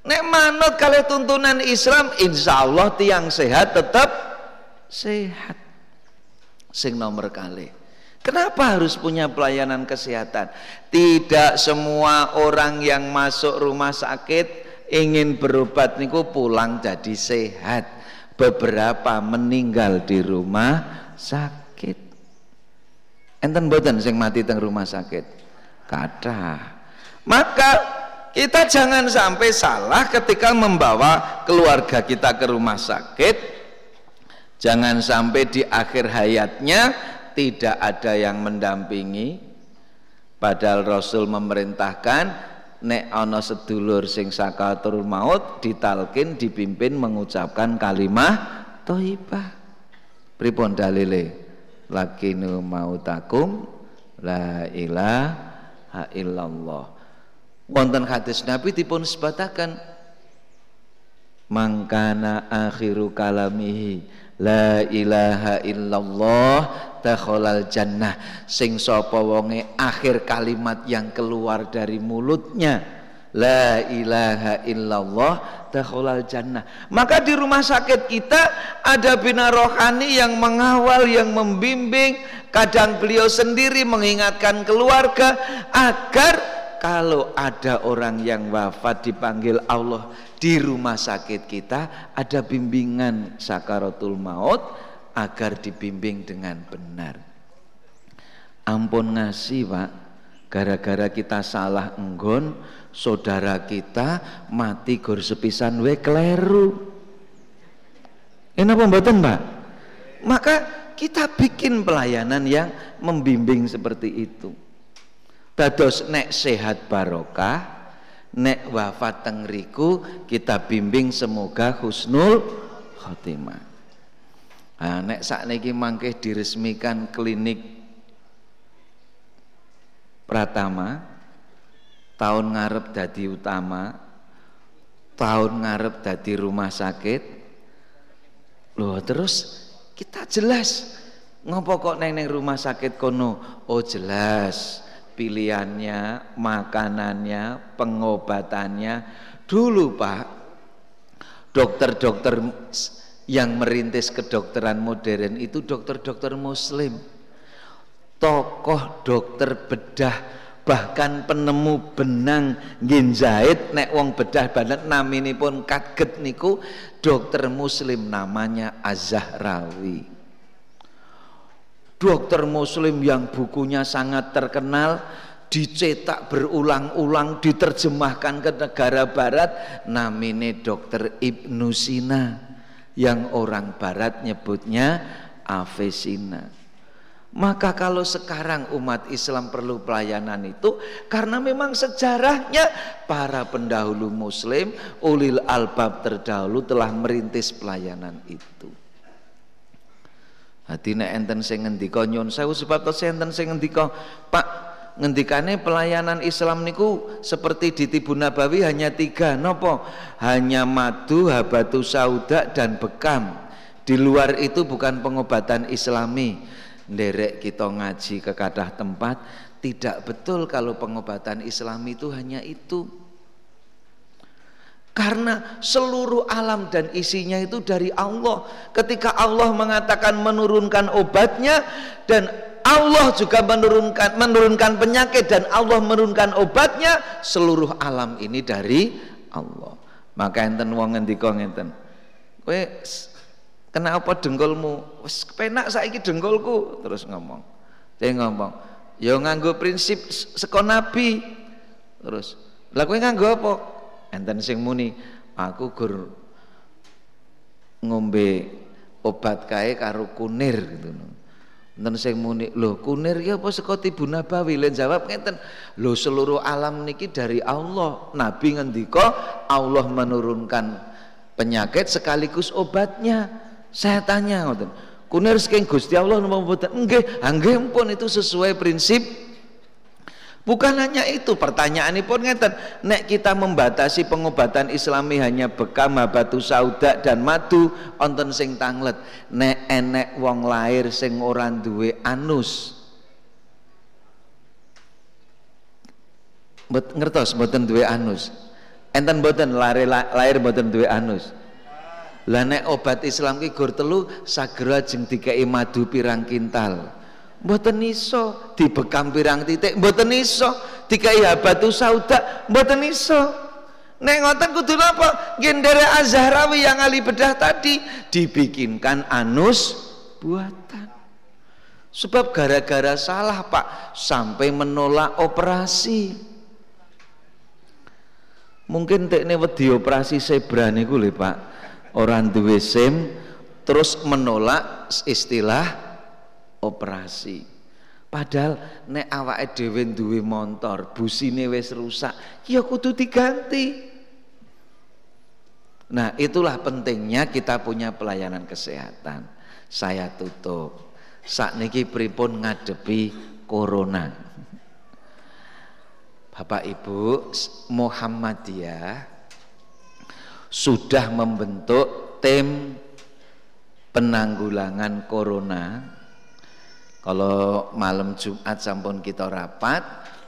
Nek manut kali tuntunan Islam, insya Allah tiang sehat tetap sehat. Sing nomor kali. Kenapa harus punya pelayanan kesehatan? Tidak semua orang yang masuk rumah sakit ingin berobat niku pulang jadi sehat. Beberapa meninggal di rumah sakit. Enten boten sing mati teng rumah sakit? Kata. Maka kita jangan sampai salah ketika membawa keluarga kita ke rumah sakit. Jangan sampai di akhir hayatnya tidak ada yang mendampingi padahal Rasul memerintahkan nek ana sedulur sing sakatur maut ditalkin dipimpin mengucapkan kalimah thayyibah pripun dalile lakinu mautakum la ilaha illallah. Wonten hadis Nabi dipun sebataken mangkana akhiru kalamihi la ilaha illallah dakhalal jannah. Sing sapa wonge akhir kalimat yang keluar dari mulutnya la ilaha illallah dakhalal jannah. Maka di rumah sakit kita ada bina rohani yang mengawal, yang membimbing, kadang beliau sendiri mengingatkan keluarga agar kalau ada orang yang wafat dipanggil Allah di rumah sakit kita ada bimbingan sakaratul maut agar dibimbing dengan benar. Ampun ngasih Pak, gara-gara kita salah enggon, saudara kita mati gor sepisan we kleru. Enak mboten, Mbak? Maka kita bikin pelayanan yang membimbing seperti itu. Dados nek sehat barokah, nek wafat tengriku kita bimbing semoga husnul khotimah. Nah, nek saat niki mangkeh diresmikan klinik Pratama tahun ngarep dadi utama tahun ngarep dadi rumah sakit. Loh terus kita jelas ngopo kok neng neng rumah sakit kono? Oh jelas pilihannya makanannya pengobatannya. Dulu pak dokter-dokter yang merintis kedokteran modern itu dokter-dokter muslim tokoh dokter bedah bahkan penemu benang ginjait nek wong bedah badan pun kaget niku dokter muslim namanya Az-Zahrawi. Dokter muslim yang bukunya sangat terkenal dicetak berulang-ulang diterjemahkan ke negara barat namine dokter Ibnu Sina yang orang barat nyebutnya Avesina maka kalau sekarang umat Islam perlu pelayanan itu karena memang sejarahnya para pendahulu muslim ulil albab terdahulu telah merintis pelayanan itu. Hati nek enten sing ngendika nyun sewu sebab to enten sing ngendika Pak ngendikane pelayanan Islam niku seperti di Tibu Nabawi hanya tiga nopo? Hanya madu habatu sauda dan bekam. Di luar itu bukan pengobatan islami nderek kita ngaji ke kadah tempat tidak betul kalau pengobatan Islam itu hanya itu. Karena seluruh alam dan isinya itu dari Allah. Ketika Allah mengatakan menurunkan obatnya dan Allah juga menurunkan menurunkan penyakit dan Allah menurunkan obatnya seluruh alam ini dari Allah. Maka enten wong ngendika ngenten kowe Kenapa dengkulmu? Wes penak saiki dengkulku terus ngomong. Dia ngomong, ya nganggo prinsip seko nabi. Terus, lah kowe nganggo apa? Enten sing muni, aku gur ngombe obat kae karo kunir gitu. Enten sing muni, lho kunir ya apa saka tibu nabawi? Len jawab ngeten, lho seluruh alam niki dari Allah. Nabi ngendika Allah menurunkan penyakit sekaligus obatnya. Saya tanya ngoten. Kunir saking Gusti Allah napa mboten? Nggih, nggih pun itu sesuai prinsip Bukan hanya itu, pertanyaan ini pun ngeten, nek kita membatasi pengobatan Islami hanya bekam, batu sauda dan madu, onten sing tanglet. Nek enek wong lahir sing orang duwe anus. Ngertos mboten duwe anus. Enten mboten lahir lahir mboten duwe anus. Lah nek obat Islam ki gur telu sagera jeng dikai madu pirang kintal. Mboten iso dibekam pirang titik, mboten iso dikai habatu sauda, mboten iso. Nek ngoten kudu napa? Gendere Azharawi yang ali bedah tadi dibikinkan anus buatan. Sebab gara-gara salah Pak sampai menolak operasi. Mungkin tekne wedi operasi zebra niku lho Pak orang duwe SIM terus menolak istilah operasi. Padahal nek awake dhewe duwe motor, busine wis rusak, ya kudu diganti. Nah, itulah pentingnya kita punya pelayanan kesehatan. Saya tutup. Saat niki pripun ngadepi corona. Bapak Ibu Muhammadiyah sudah membentuk tim penanggulangan corona kalau malam Jumat sampun kita rapat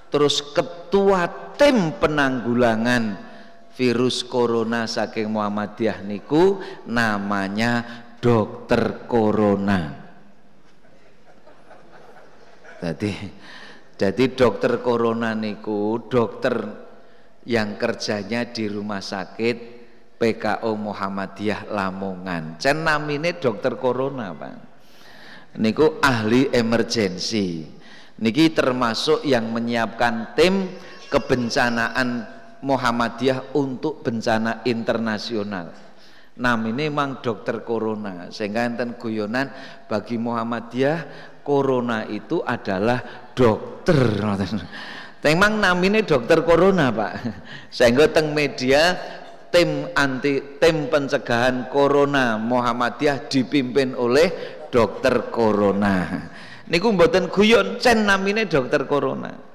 terus ketua tim penanggulangan virus corona saking Muhammadiyah niku namanya dokter corona. Jadi jadi dokter corona niku dokter yang kerjanya di rumah sakit PKO Muhammadiyah Lamongan. Cen namine dokter corona, Pak. Niku ahli emergensi. Niki termasuk yang menyiapkan tim kebencanaan Muhammadiyah untuk bencana internasional. Namine memang dokter corona sehingga enten guyonan bagi Muhammadiyah corona itu adalah dokter Memang namine dokter corona Pak sehingga teng media tim anti tim pencegahan corona Muhammadiyah dipimpin oleh dokter corona. Niku mboten guyon cen namine dokter corona.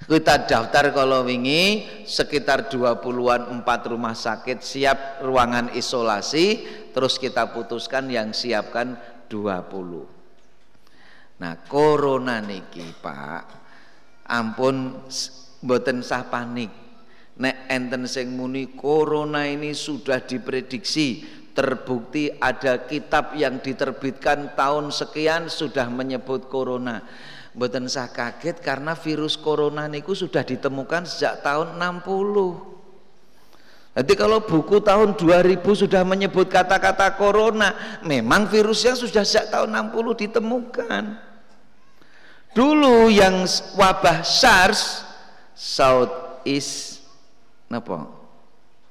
Kita daftar kalau wingi sekitar 20-an empat rumah sakit siap ruangan isolasi terus kita putuskan yang siapkan 20 Nah, corona niki, Pak, ampun mboten sah panik. Nek enten sing muni corona ini sudah diprediksi, terbukti ada kitab yang diterbitkan tahun sekian sudah menyebut corona. Mboten sah kaget karena virus corona niku sudah ditemukan sejak tahun 60. Jadi kalau buku tahun 2000 sudah menyebut kata-kata corona, memang virusnya sudah sejak tahun 60 ditemukan. Dulu yang wabah SARS South East napa?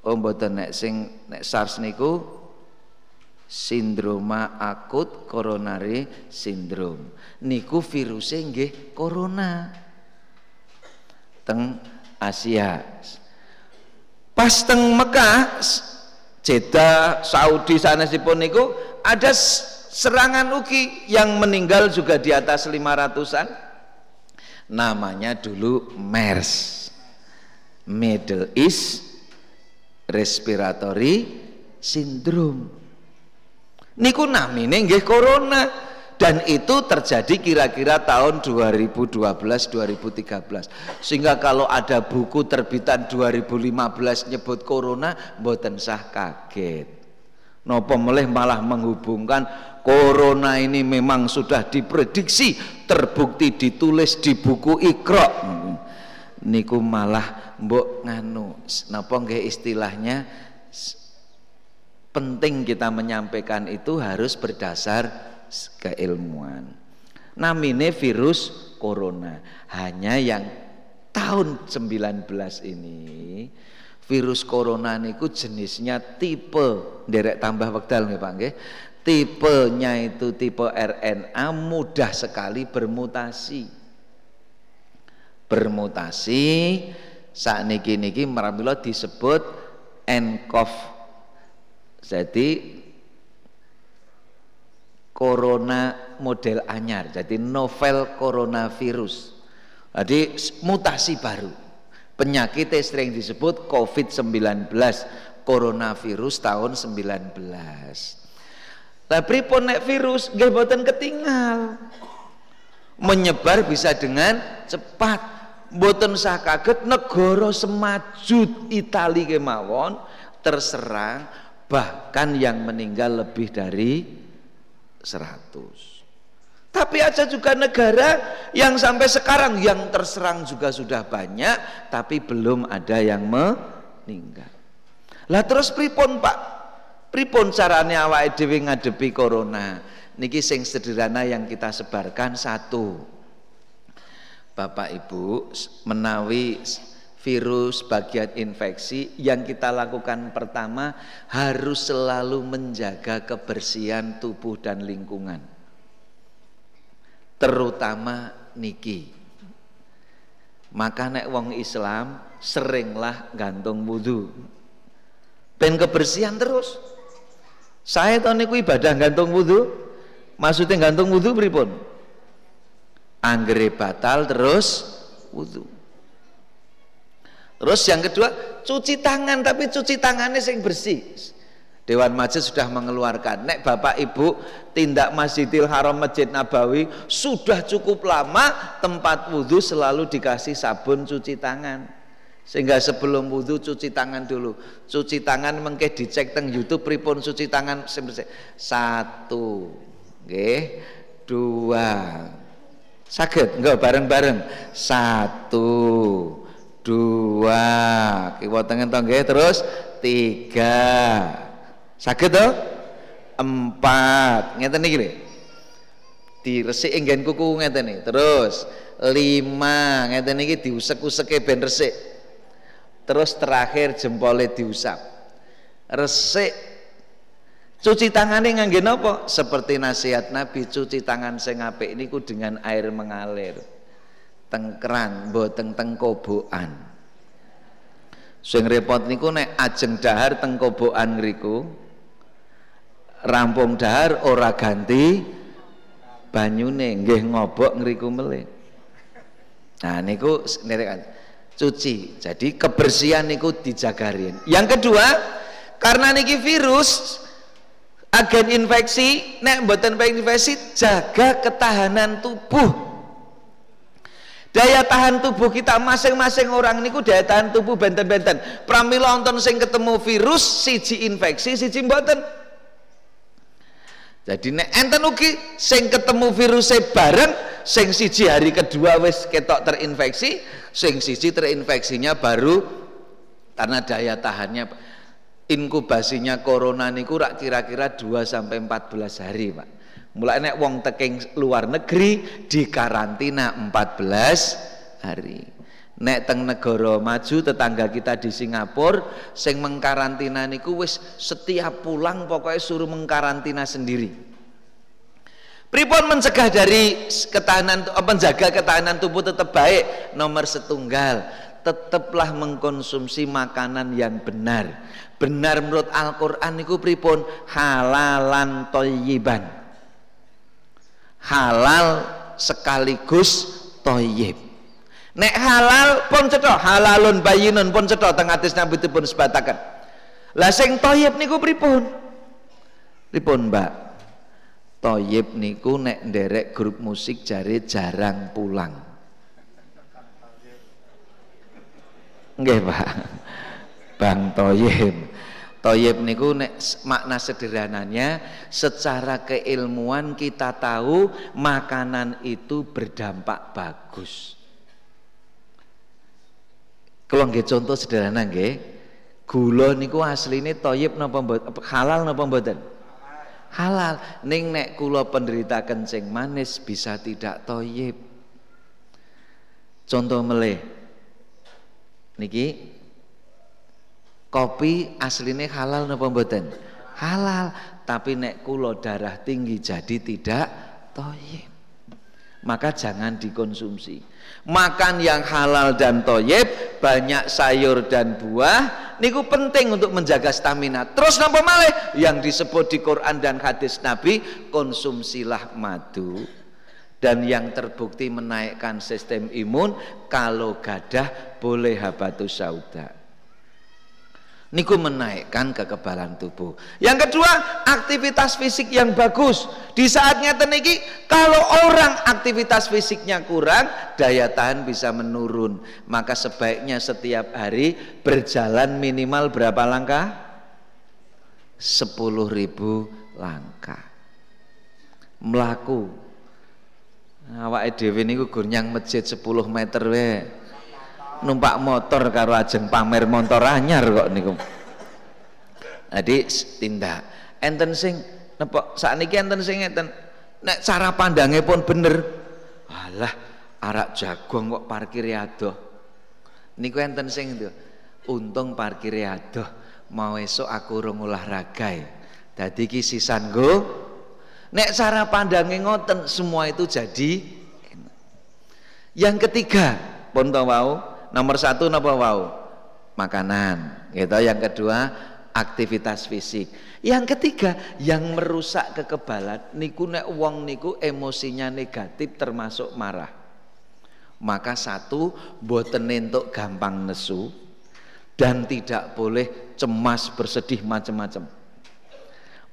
Oh mboten nek sing nek SARS niku sindroma akut coronary syndrome. Niku virusnya nggih corona. Teng Asia. Pas teng Mekah, Jeddah, Saudi sanesipun niku ada serangan uki yang meninggal juga di atas 500-an namanya dulu MERS Middle East Respiratory Syndrome. Niku namine nggih corona dan itu terjadi kira-kira tahun 2012-2013 sehingga kalau ada buku terbitan 2015 nyebut corona mboten sah kaget. Nopo meleh malah menghubungkan corona ini memang sudah diprediksi terbukti ditulis di buku Iqra. Niku malah mbok nganu napa nggih istilahnya penting kita menyampaikan itu harus berdasar keilmuan. Namine virus corona. Hanya yang tahun 19 ini virus corona niku jenisnya tipe derek tambah wekdal nggih Pak nggih. Tipenya itu tipe RNA mudah sekali bermutasi. Bermutasi saat niki niki meramila disebut nCoV. Jadi corona model anyar, jadi novel coronavirus. Jadi mutasi baru. Penyakit sering disebut COVID-19, coronavirus tahun 19. Tapi pun nek virus nggih ketinggal. Menyebar bisa dengan cepat. Boten sah kaget negara semajut Itali kemawon terserang bahkan yang meninggal lebih dari 100. Tapi ada juga negara yang sampai sekarang yang terserang juga sudah banyak, tapi belum ada yang meninggal. Lah terus pripun Pak? Pripun carane awake dhewe ngadepi corona? Niki sing sederhana yang kita sebarkan satu. Bapak Ibu menawi virus bagian infeksi yang kita lakukan pertama harus selalu menjaga kebersihan tubuh dan lingkungan. Terutama niki. Maka nek wong Islam seringlah gantung wudhu ben kebersihan terus. Saya tahu niku ibadah gantung wudhu maksudnya gantung wudhu pripun anggere batal terus wudhu terus yang kedua cuci tangan tapi cuci tangannya sing bersih. Dewan Masjid sudah mengeluarkan. Nek Bapak Ibu tindak Masjidil Haram Masjid Nabawi sudah cukup lama tempat wudhu selalu dikasih sabun cuci tangan. Sehingga sebelum wudhu cuci tangan dulu. Cuci tangan mengke dicek teng YouTube pripun cuci tangan satu oke dua sakit? Enggak bareng-bareng. Satu dua kiwa tengen tongge terus tiga. Sakit tuh empat. Ngeten nih diresik ingin kuku ngeten nih terus lima. Ngeten nih diusek-useke ben resik. Terus terakhir jempolnya diusap. Resik Cuci tangannya ngangge nopo Seperti nasihat Nabi, cuci tangan sing apik niku dengan air mengalir. Tengkeran, boten tengkobokan. Sing repot niku nek ajeng dahar tengkobokan ngriku rampung dahar ora ganti banyune nggih ngobok ngriku melih. Nah niku cuci. Jadi kebersihan niku dijagarin. Yang kedua, karena niki virus agen infeksi nek mboten infeksi jaga ketahanan tubuh. Daya tahan tubuh kita masing-masing orang niku daya tahan tubuh benten-benten. Pramila wonten sing ketemu virus siji infeksi siji mboten. Jadi nek enten ugi sing ketemu virus bareng sing siji hari kedua wis ketok terinfeksi sing siji terinfeksinya baru karena daya tahannya inkubasinya corona niku rak kira-kira 2 sampai 14 hari, Pak. Mulai nek wong teking luar negeri di karantina 14 hari. Nek teng negara maju tetangga kita di Singapura sing mengkarantina niku wis setiap pulang pokoknya suruh mengkarantina sendiri. Pripun mencegah dari ketahanan menjaga ketahanan tubuh tetap baik nomor setunggal tetaplah mengkonsumsi makanan yang benar. Benar menurut Al-Quran niku pripun? Halalan toyiban halal sekaligus toyib nek halal pun cetok halalun bayinun pun cetok tengah atas nabi pun sebatakan lah sing toyib niku pripun? Pripun mbak? Toyib niku nek nderek grup musik jari jarang pulang nggih pak Bang Toyib Toyib niku nek makna sederhananya secara keilmuan kita tahu makanan itu berdampak bagus. Kalau nggih contoh sederhana nggih, gula niku asline toyib napa halal napa mboten? Halal. Ning nek kula penderita kencing manis bisa tidak toyib. Contoh meleh. Niki Kopi aslinya halal napa mboten? Halal, tapi nek kula darah tinggi jadi tidak toyib. Maka jangan dikonsumsi. Makan yang halal dan toyib, banyak sayur dan buah, niku penting untuk menjaga stamina. Terus napa malih? Yang disebut di Quran dan hadis Nabi, konsumsilah madu dan yang terbukti menaikkan sistem imun kalau gadah boleh habatus sauda niku menaikkan kekebalan tubuh. Yang kedua, aktivitas fisik yang bagus. Di saatnya teniki, kalau orang aktivitas fisiknya kurang, daya tahan bisa menurun. Maka sebaiknya setiap hari berjalan minimal berapa langkah? 10.000 langkah. Melaku. Awak dhewe niku gur nyang masjid 10 meter we numpak motor karo ajeng pamer motor anyar kok niku. Jadi tindak. Enten sing nepok sakniki enten sing enten. Nek cara pandangnya pun bener. Alah arak jagung kok parkir adoh. Niku enten sing itu. Untung parkir adoh. Mau esok aku urung olahraga dadi ki sisan go nek cara pandangnya ngoten semua itu jadi yang ketiga pun tahu nomor satu napa wau? Makanan gitu. Yang kedua aktivitas fisik. Yang ketiga yang merusak kekebalan niku nek wong niku emosinya negatif termasuk marah. Maka satu boten entuk gampang nesu dan tidak boleh cemas bersedih macam-macam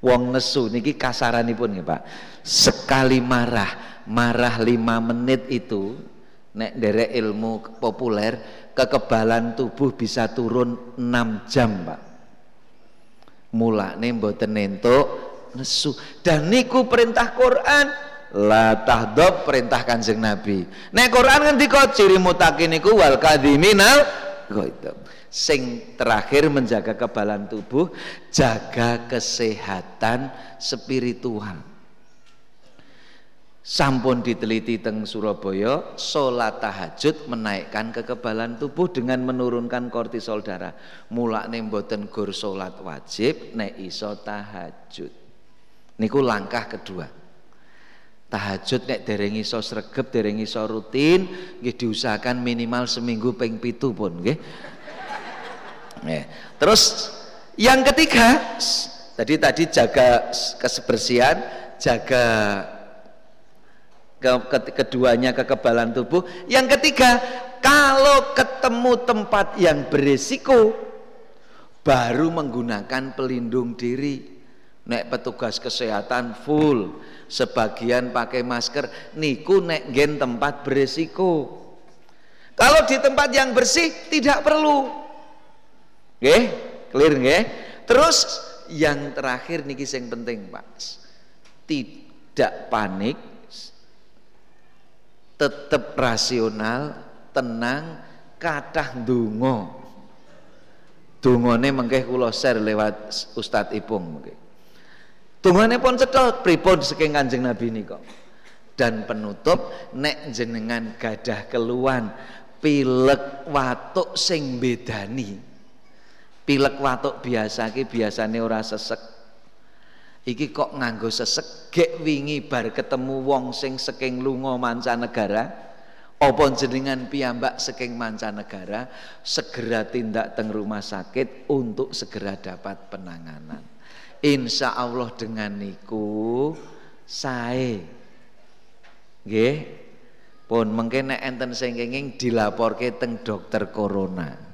wong nesu niki kasaranipun nggih Pak. Sekali marah marah lima menit itu nek derek ilmu populer kekebalan tubuh bisa turun 6 jam Pak. Mulane mboten entuk nesu. Dan niku perintah Quran. La tahdab perintah kanjeng Nabi. Nek Quran ngendika ciri mutakin niku wal kadhiminal ghaidab sing terakhir menjaga kebalan tubuh jaga kesehatan spiritual. Sampun diteliti teng Surabaya sholat tahajud menaikkan kekebalan tubuh dengan menurunkan kortisol darah. Mulakne mboten gur sholat wajib nek iso tahajud. Niku langkah kedua. Tahajud nek dereng iso sregep dereng iso rutin nggih diusahakan minimal seminggu ping pitu pun nggih Ya. Terus yang ketiga, tadi tadi jaga kebersihan, jaga ke, ke, keduanya kekebalan tubuh. Yang ketiga, kalau ketemu tempat yang berisiko, baru menggunakan pelindung diri. Nek petugas kesehatan full, sebagian pakai masker, niku nek gen tempat berisiko. Kalau di tempat yang bersih tidak perlu Nggih, clear nggih. Terus yang terakhir niki sing penting, Pak. Tidak panik, tetap rasional, tenang, kathah ndonga. Dungane mengke kula share lewat Ustadz Ipung mengke. Dungane pun cetha pripun saking Kanjeng Nabi nika. Dan penutup nek jenengan gadah keluhan pilek watuk sing bedani pilek watuk biasa ki biasane ora sesek. Iki kok nganggo sesek? Gek wingi bar ketemu wong sing saking lunga mancanegara? Apa jenengan piyambak saking mancanegara? Segera tindak teng rumah sakit untuk segera dapat penanganan. Insya Allah dengan niku sae. Nggih? Pun mungkin nek enten sing kenging dilaporke teng dokter corona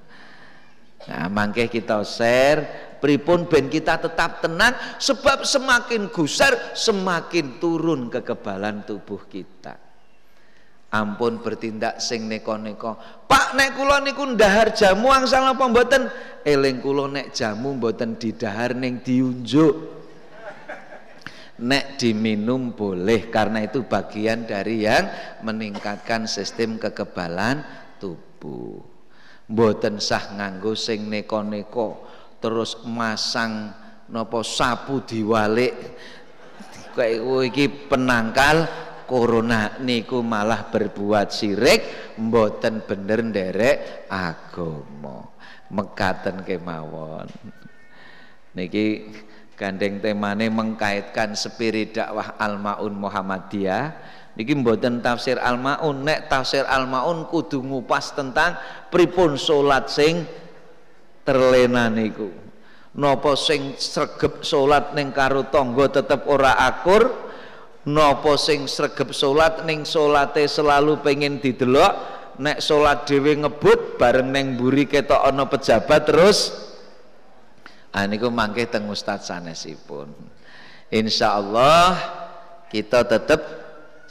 Nah, mangke kita share pripun ben kita tetap tenang sebab semakin gusar semakin turun kekebalan tubuh kita. Ampun bertindak sing neko-neko. Pak nek kula niku ndahar jamu angsal apa mboten? Eling kula nek jamu mboten didahar ning diunjuk. Nek diminum boleh karena itu bagian dari yang meningkatkan sistem kekebalan tubuh mboten sah nganggo sing neko-neko terus masang nopo sapu diwalik. Kayak iki penangkal corona niku malah berbuat sirik mboten bener nderek agama. Mekaten kemawon. Niki gandeng temane mengkaitkan spirit dakwah al-maun Muhammadiyah Niki mboten tafsir Al-Maun, nek tafsir Al-Maun kudu ngupas tentang pripun salat sing terlena niku. Napa sing sregep salat ning karo tangga tetep ora akur, napa sing sregep salat ning salate selalu pengen didelok, nek salat dhewe ngebut bareng ning mburi ketok ana pejabat terus ah niku mangke teng ustaz sanesipun. Insyaallah kita tetap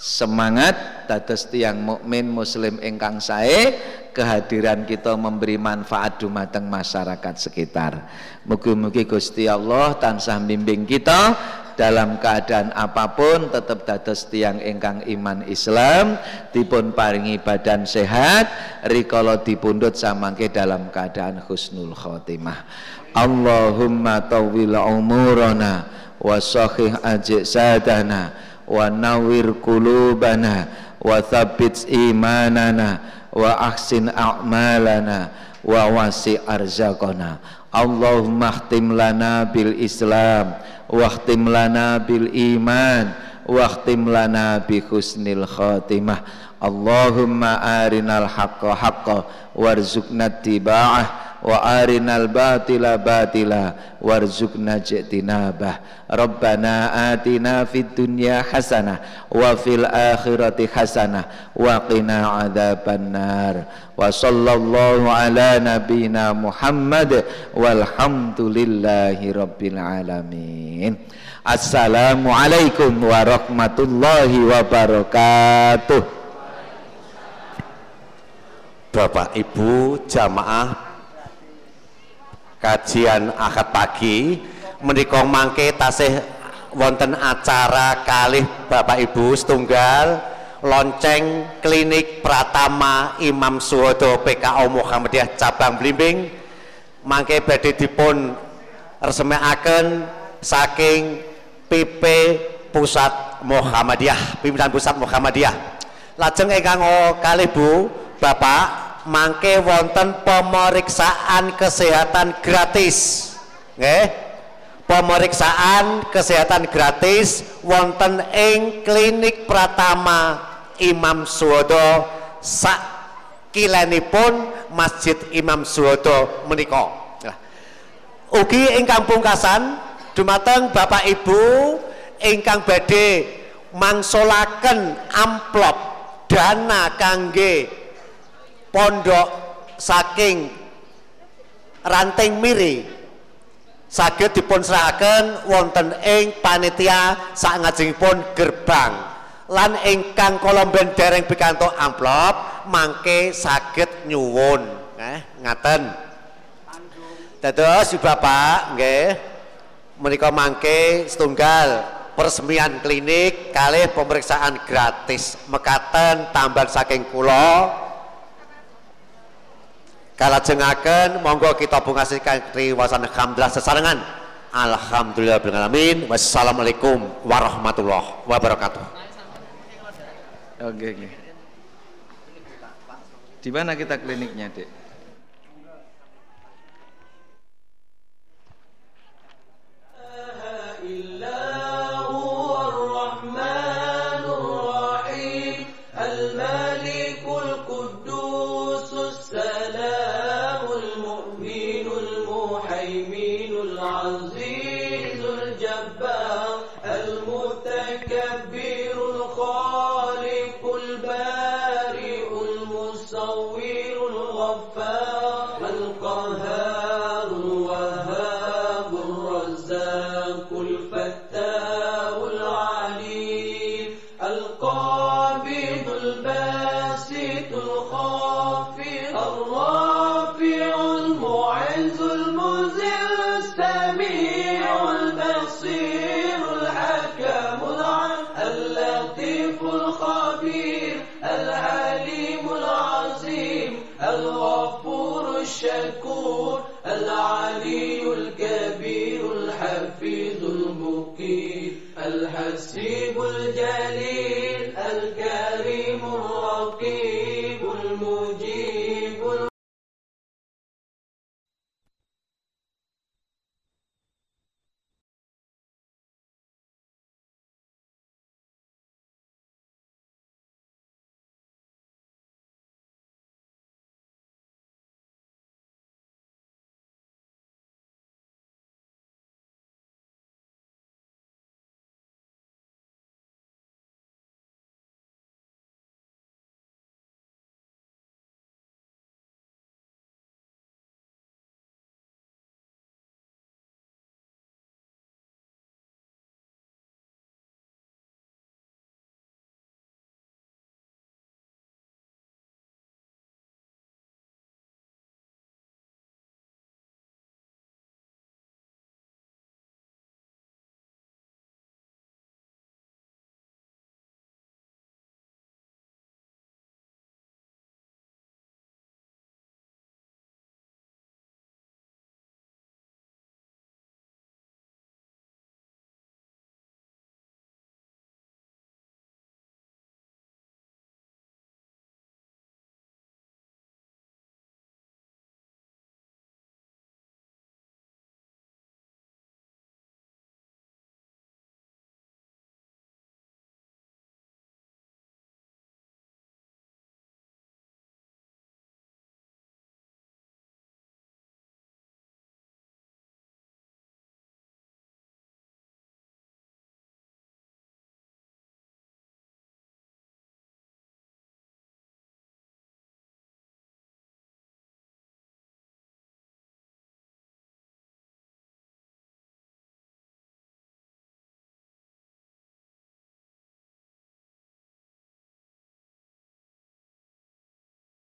semangat dados tiang mukmin muslim ingkang sae kehadiran kita memberi manfaat dumateng masyarakat sekitar. Mugi-mugi Gusti Allah tansah bimbing kita dalam keadaan apa pun tetap dados tiang ingkang iman Islam dipun paringi badan sehat rikala dipundhut samangke dalam keadaan husnul khotimah. Allahumma tawwil umurana wa sahih ajsadana wa nawir kulubana wa thabbit imanana wa ahsin a'malana wa wasi arzaqana. Allahumma khtim lana bil Islam wa khtim lana bil iman wa khtim lana bi husnil khatimah. Allahumma arinal haqqa haqqa warzuqna tiba'ah wa arinal batila batila warzuqna jitinabah Rabbana atina fid dunya hasanah wa fil akhirati hasanah wa qina adzabannar. Wa sallallahu ala nabiyyina Muhammad walhamdulillahi rabbil alamin. Assalamualaikum warahmatullahi wabarakatuh. Bapak Ibu jamaah kajian akad pagi menika mangke tasih wonten acara kalih Bapak Ibu setunggal lonceng klinik Pratama Imam Suwodo PKO Muhammadiyah cabang Blimbing mangke badhe dipun resmekaken saking PP Pusat Muhammadiyah, pimpinan Pusat Muhammadiyah. Lajeng ingkang kalih Bu, Bapak mangke wonten pemeriksaan kesehatan gratis. Nggih. Pemeriksaan kesehatan gratis wonten ing Klinik Pratama Imam Suwodo sak kilenipun Masjid Imam Suwodo menika. Ugi ing Kampung Kasan dumateng Bapak Ibu ingkang badhe mangsulaken amplop dana kangge pondok saking ranting miri. Saged dipun serahken wonten ing panitia sakngajengipun gerbang. Lan ingkang kolomben dereng pikantuk amplop mangke saged nyuwun. Eh ngaten. Dados Bapak nggih menika mangke setunggal peresmian klinik kalih pemeriksaan gratis mekaten tambahan saking kula kalajengaken monggo kita bungasihkan riwasan hamdalah sesarengan alhamdulillah alamin wassalamualaikum warahmatullahi wabarakatuh oke oke di mana kita kliniknya dek الحسيب